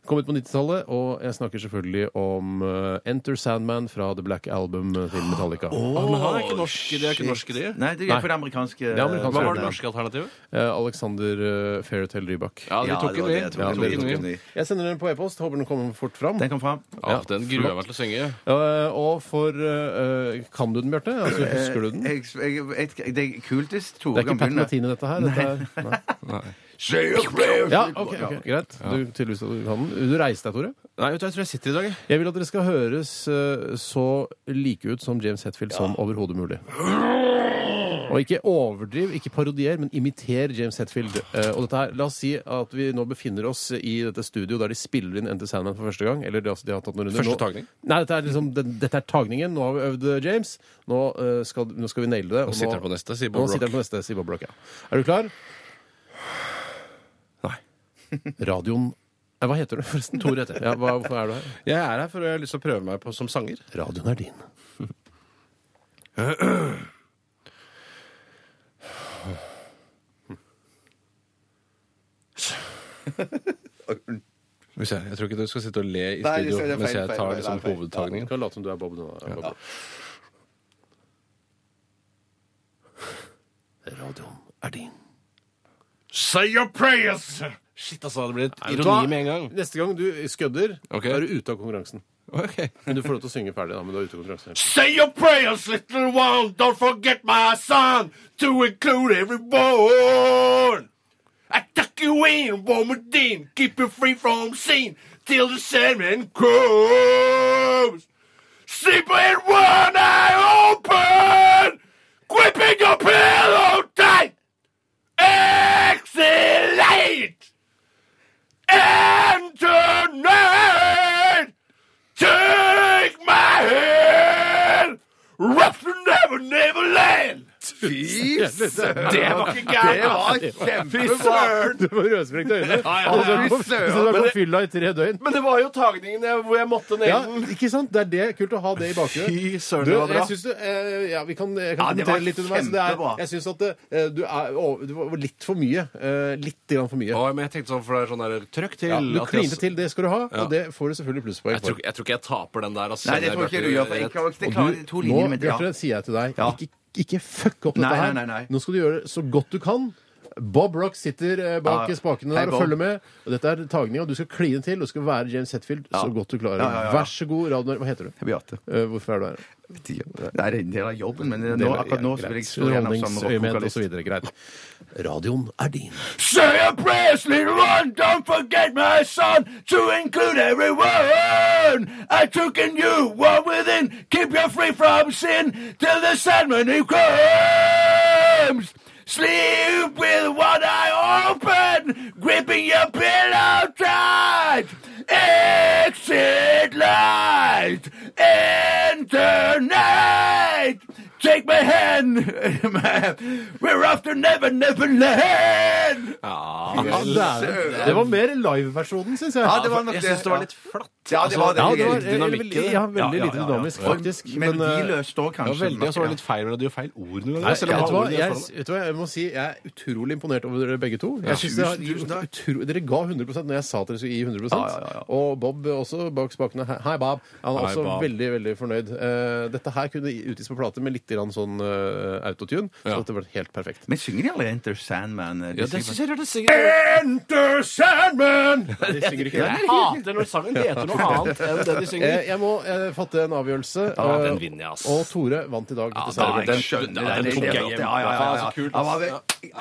Kom ut på 90-tallet, og jeg snakker selvfølgelig om eh, Enter Sandman fra The Black Album til Metallica. Men han er ikke norsk, det er ikke norske, de. Nei, det er for det amerikanske Det er amerikanske Hva var det. norske alternativet? Eh, Alexander uh, Fairytale Rybak. Ja, de Ja, tok det var det jeg. Ja, de tok. Jeg sender den på e-post. Håper den kommer fort fram. Den kom fram. Ja, den gruer jeg meg til å synge. Eh, og for eh, Kan du den, Bjarte? Altså, husker du den? Jeg, jeg, jeg, det er kult hvis Det er ikke Pat begynne. Martine, dette her. Dette er, nei. [LAUGHS] [LAUGHS] Say a prayer. Ja, ok, ok, greit. Du, tydeligvis du kan den. Du reiste deg, Tore? Nei, vet du, jeg tror jeg sitter i dag, jeg. Jeg vil at dere skal høres eh, så like ut som James Hetfield som overhodet mulig. Og ikke overdriv, ikke parodier, men imiter James Hetfield. Eh, og dette her, La oss si at vi nå befinner oss i dette studio der de spiller inn Enter Sandman for første gang. Eller de, altså, de har tatt noen runder. Første Nå- tagning? Nei, dette er, liksom, det, dette er tagningen. Nå har vi øvd eh, James. Nå, eh, skal, nå skal vi naile det. og sitter han på neste, sier Bob Rock. Nå sitter han på neste, sier Bob Rock, ja. Er du klar? Radioen Nei, Hva heter du forresten? Tor heter jeg. Ja, hva, hvorfor er du her? Jeg er her for jeg har lyst til å prøve meg på som sanger. Radioen er din. Hvis jeg, jeg tror ikke du skal sitte og le i Nei, det studio er feil, mens jeg feil, tar feil, liksom feil. Du hovedtagningen. kan late som du er Bob nå. Bob. Radioen er din. Say your prayers! Shit, altså. Det blir et Nei, ironi med en gang. Neste gang du skødder, Ok. er du ute av konkurransen. Ok. [LAUGHS] Men du får lov til å synge ferdig, da, men du er ute av konkurransen. Say your prayers, little one. Don't forget my son to include everyone. I tuck you in, woman dean. keep you free from sin till the Sandman comes. Sleep with one eye open, gripping your pillow tight. Exhalate and tonight. Take my hand, rough never, never land. Fy søren! Det var ikke Det var kjempebra! Du får rødsprengte øyne. ja, ja. Og så du på- Fy søren. så du Men på det- fylla i tre døgn. Men det var jo tagningen jeg, hvor jeg måtte ned den. ikke sant? Det er det. Kult å ha det i bakgrunnen. Fy søren, det var bra. jeg synes du, eh, ja, vi kan, jeg kan Ja, det kommentere var litt underveis. Det er, jeg syns at eh, du, er, over- du var litt for mye. Eh, litt grann for mye. Å, men jeg tenkte sånn, for det er sånn der trøkk til. Ja, du at jeg- klinte til, det skal du ha, Ja. og det får du selvfølgelig plusspoeng Jeg tror, for. jeg tror ikke jeg taper den der. Altså, Nei, det tror jeg ikke du gjør. For jeg klarer, det klarer to nå, linjer med ja. Bjarte, sier jeg til deg, Ja. ikke, ikke fuck opp Nei, dette her. nei, nei, nei. Nå skal du gjøre det så godt du kan. Bob Rock sitter eh, bak spakene der og følger med. Og dette er tagninga. Du skal kline til, og skal være James Hetfield så godt du klarer. Vær så god, radioen Hva heter du? Bjarte. Eh, hvorfor er du her? Det er en del av jobben, men nå, akkurat nå vil jeg stå gjennom som Underholdningsøyemed Greit. Radioen er din. Say a prayer, little one. Don't forget my son to include everyone. I took in you, one within. Keep you free from sin till the who comes. Sleep with one eye open, gripping your pillow tight. Exit light, enter night. Take my hand, [LAUGHS] we're after never, never land. Ja, det, det var mer liveversjonen, syns jeg. Ja, det var nok Jeg det. syns det var litt flatt. Ja, det var det. Ja, det var dynamikken. eh, veldig, ja, veldig Ja, ja, lite ja, ja. dynamisk, faktisk. Men, eh, Melodiløst står Ja, kanskje. veldig, og så var det litt feil melodi og feil ord noen ganger. vet, du hva? er Jeg, vet du hva? jeg må si jeg er utrolig imponert over dere begge to. Jeg synes dere, tusen, tusen utro, dere ga 100 når jeg sa at dere skulle gi 100 Ja, ja, ja, ja. Og Bob også bak spakene. Hei, Hei, Bob. Han er også Bob. veldig veldig fornøyd. Uh, dette her kunne utgis på plate med litt grann sånn uh, autotune, så Ja. dette ble helt perfekt. Men synger de aldri Enter Sandman? Ja, det syns jeg hørtes sikkert Enter Sandman! De synger ikke det. Jeg hater når sangen heter noe annet enn det de synger. Eh, Jeg må eh, fatte en avgjørelse. Ja, eh, den vinner jeg, ass. Og Tore vant i dag. Ja, dessverre. da- Jeg skjønner jeg. den tok jeg hjem. Ja, ja, ja, Ja, ja. så kult, Ja, var det-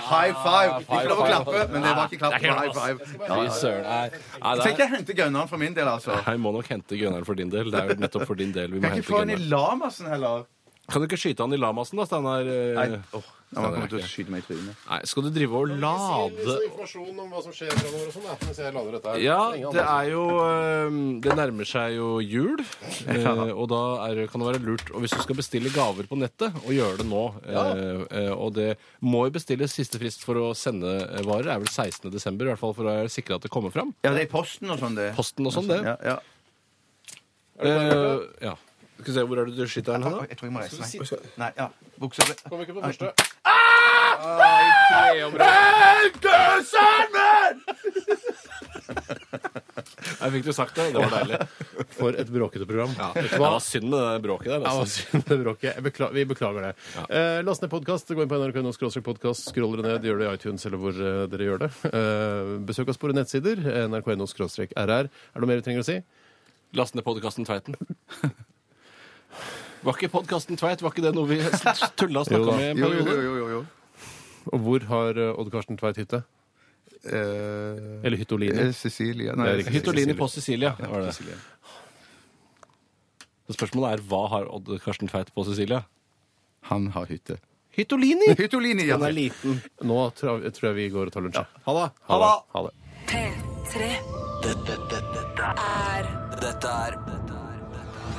High five! Vi får lov å klappe, men det var ikke klapp. Det er High five. Ja, Fy ja. søren. Nei, nei, Jeg det henter gunneren for min del, altså. er- Jeg må nok hente gunneren for din del. Det er jo nettopp for din del vi må Kan hente ikke få en i gunneren. Lamassen heller. Kan du ikke skyte han i lamasen, da, Steinar? Eh, Nei, åh, nå må jeg komme til å skyte meg i trynet. Nei, skal du drive og lade informasjon om hva som skjer fremover og sånn, mens jeg lader dette her. Ja, det er jo eh, Det nærmer seg jo jul, [LAUGHS] eh, og da er, kan det være lurt Og hvis du skal bestille gaver på nettet, og gjøre det nå eh, eh, Og det må jo bestilles siste frist for å sende eh, varer, er vel 16. desember, i hvert fall for å være sikre at det kommer fram. Ja, det er posten og sånn, det. Posten og sånn, det. Ja, ja. Eh, ja. Skal vi se, hvor er det du skyter den. Jeg tror jeg må reise meg. Nei, ja. Buksa Kom ikke på første. Enter Sandman! [LAUGHS] Jeg fikk du sagt det. Det var deilig. For et bråkete program. Ja. Det var synd med det bråket der. Ja, hva Altså. synd det bråket. Bekla- vi beklager det. Eh, last ned podkast. Gå inn på nrk.no podkast. Skroll dere ned. Gjør det i iTunes eller hvor eh, dere gjør det. Eh, besøk oss på våre nettsider. nrk.no rr. Er det noe mer vi trenger å si? Last ned podkasten Tveiten. [LAUGHS] Var ikke podkasten Tveit var ikke det noe vi [LAUGHS] tulla og snakka om i en Jo, jo, periode? jo, jo, jo. Og hvor har eh, Odd Karsten Tveit hytte? Eh, Eller Hyttolini? eh, Cecilia Det Nei, er riktig. Hyttolini på Sicilia. var det. Så Spørsmålet er hva har Odd Karsten Tveit på Sicilia? han har hytte. Hyttolini! [LAUGHS] Hyttolini, ja. Den er liten. Nå tror jeg, tror jeg vi går og tar lunsj. Ha det. Ha det. Ha det. P3 Dette, dette, dette, er dette er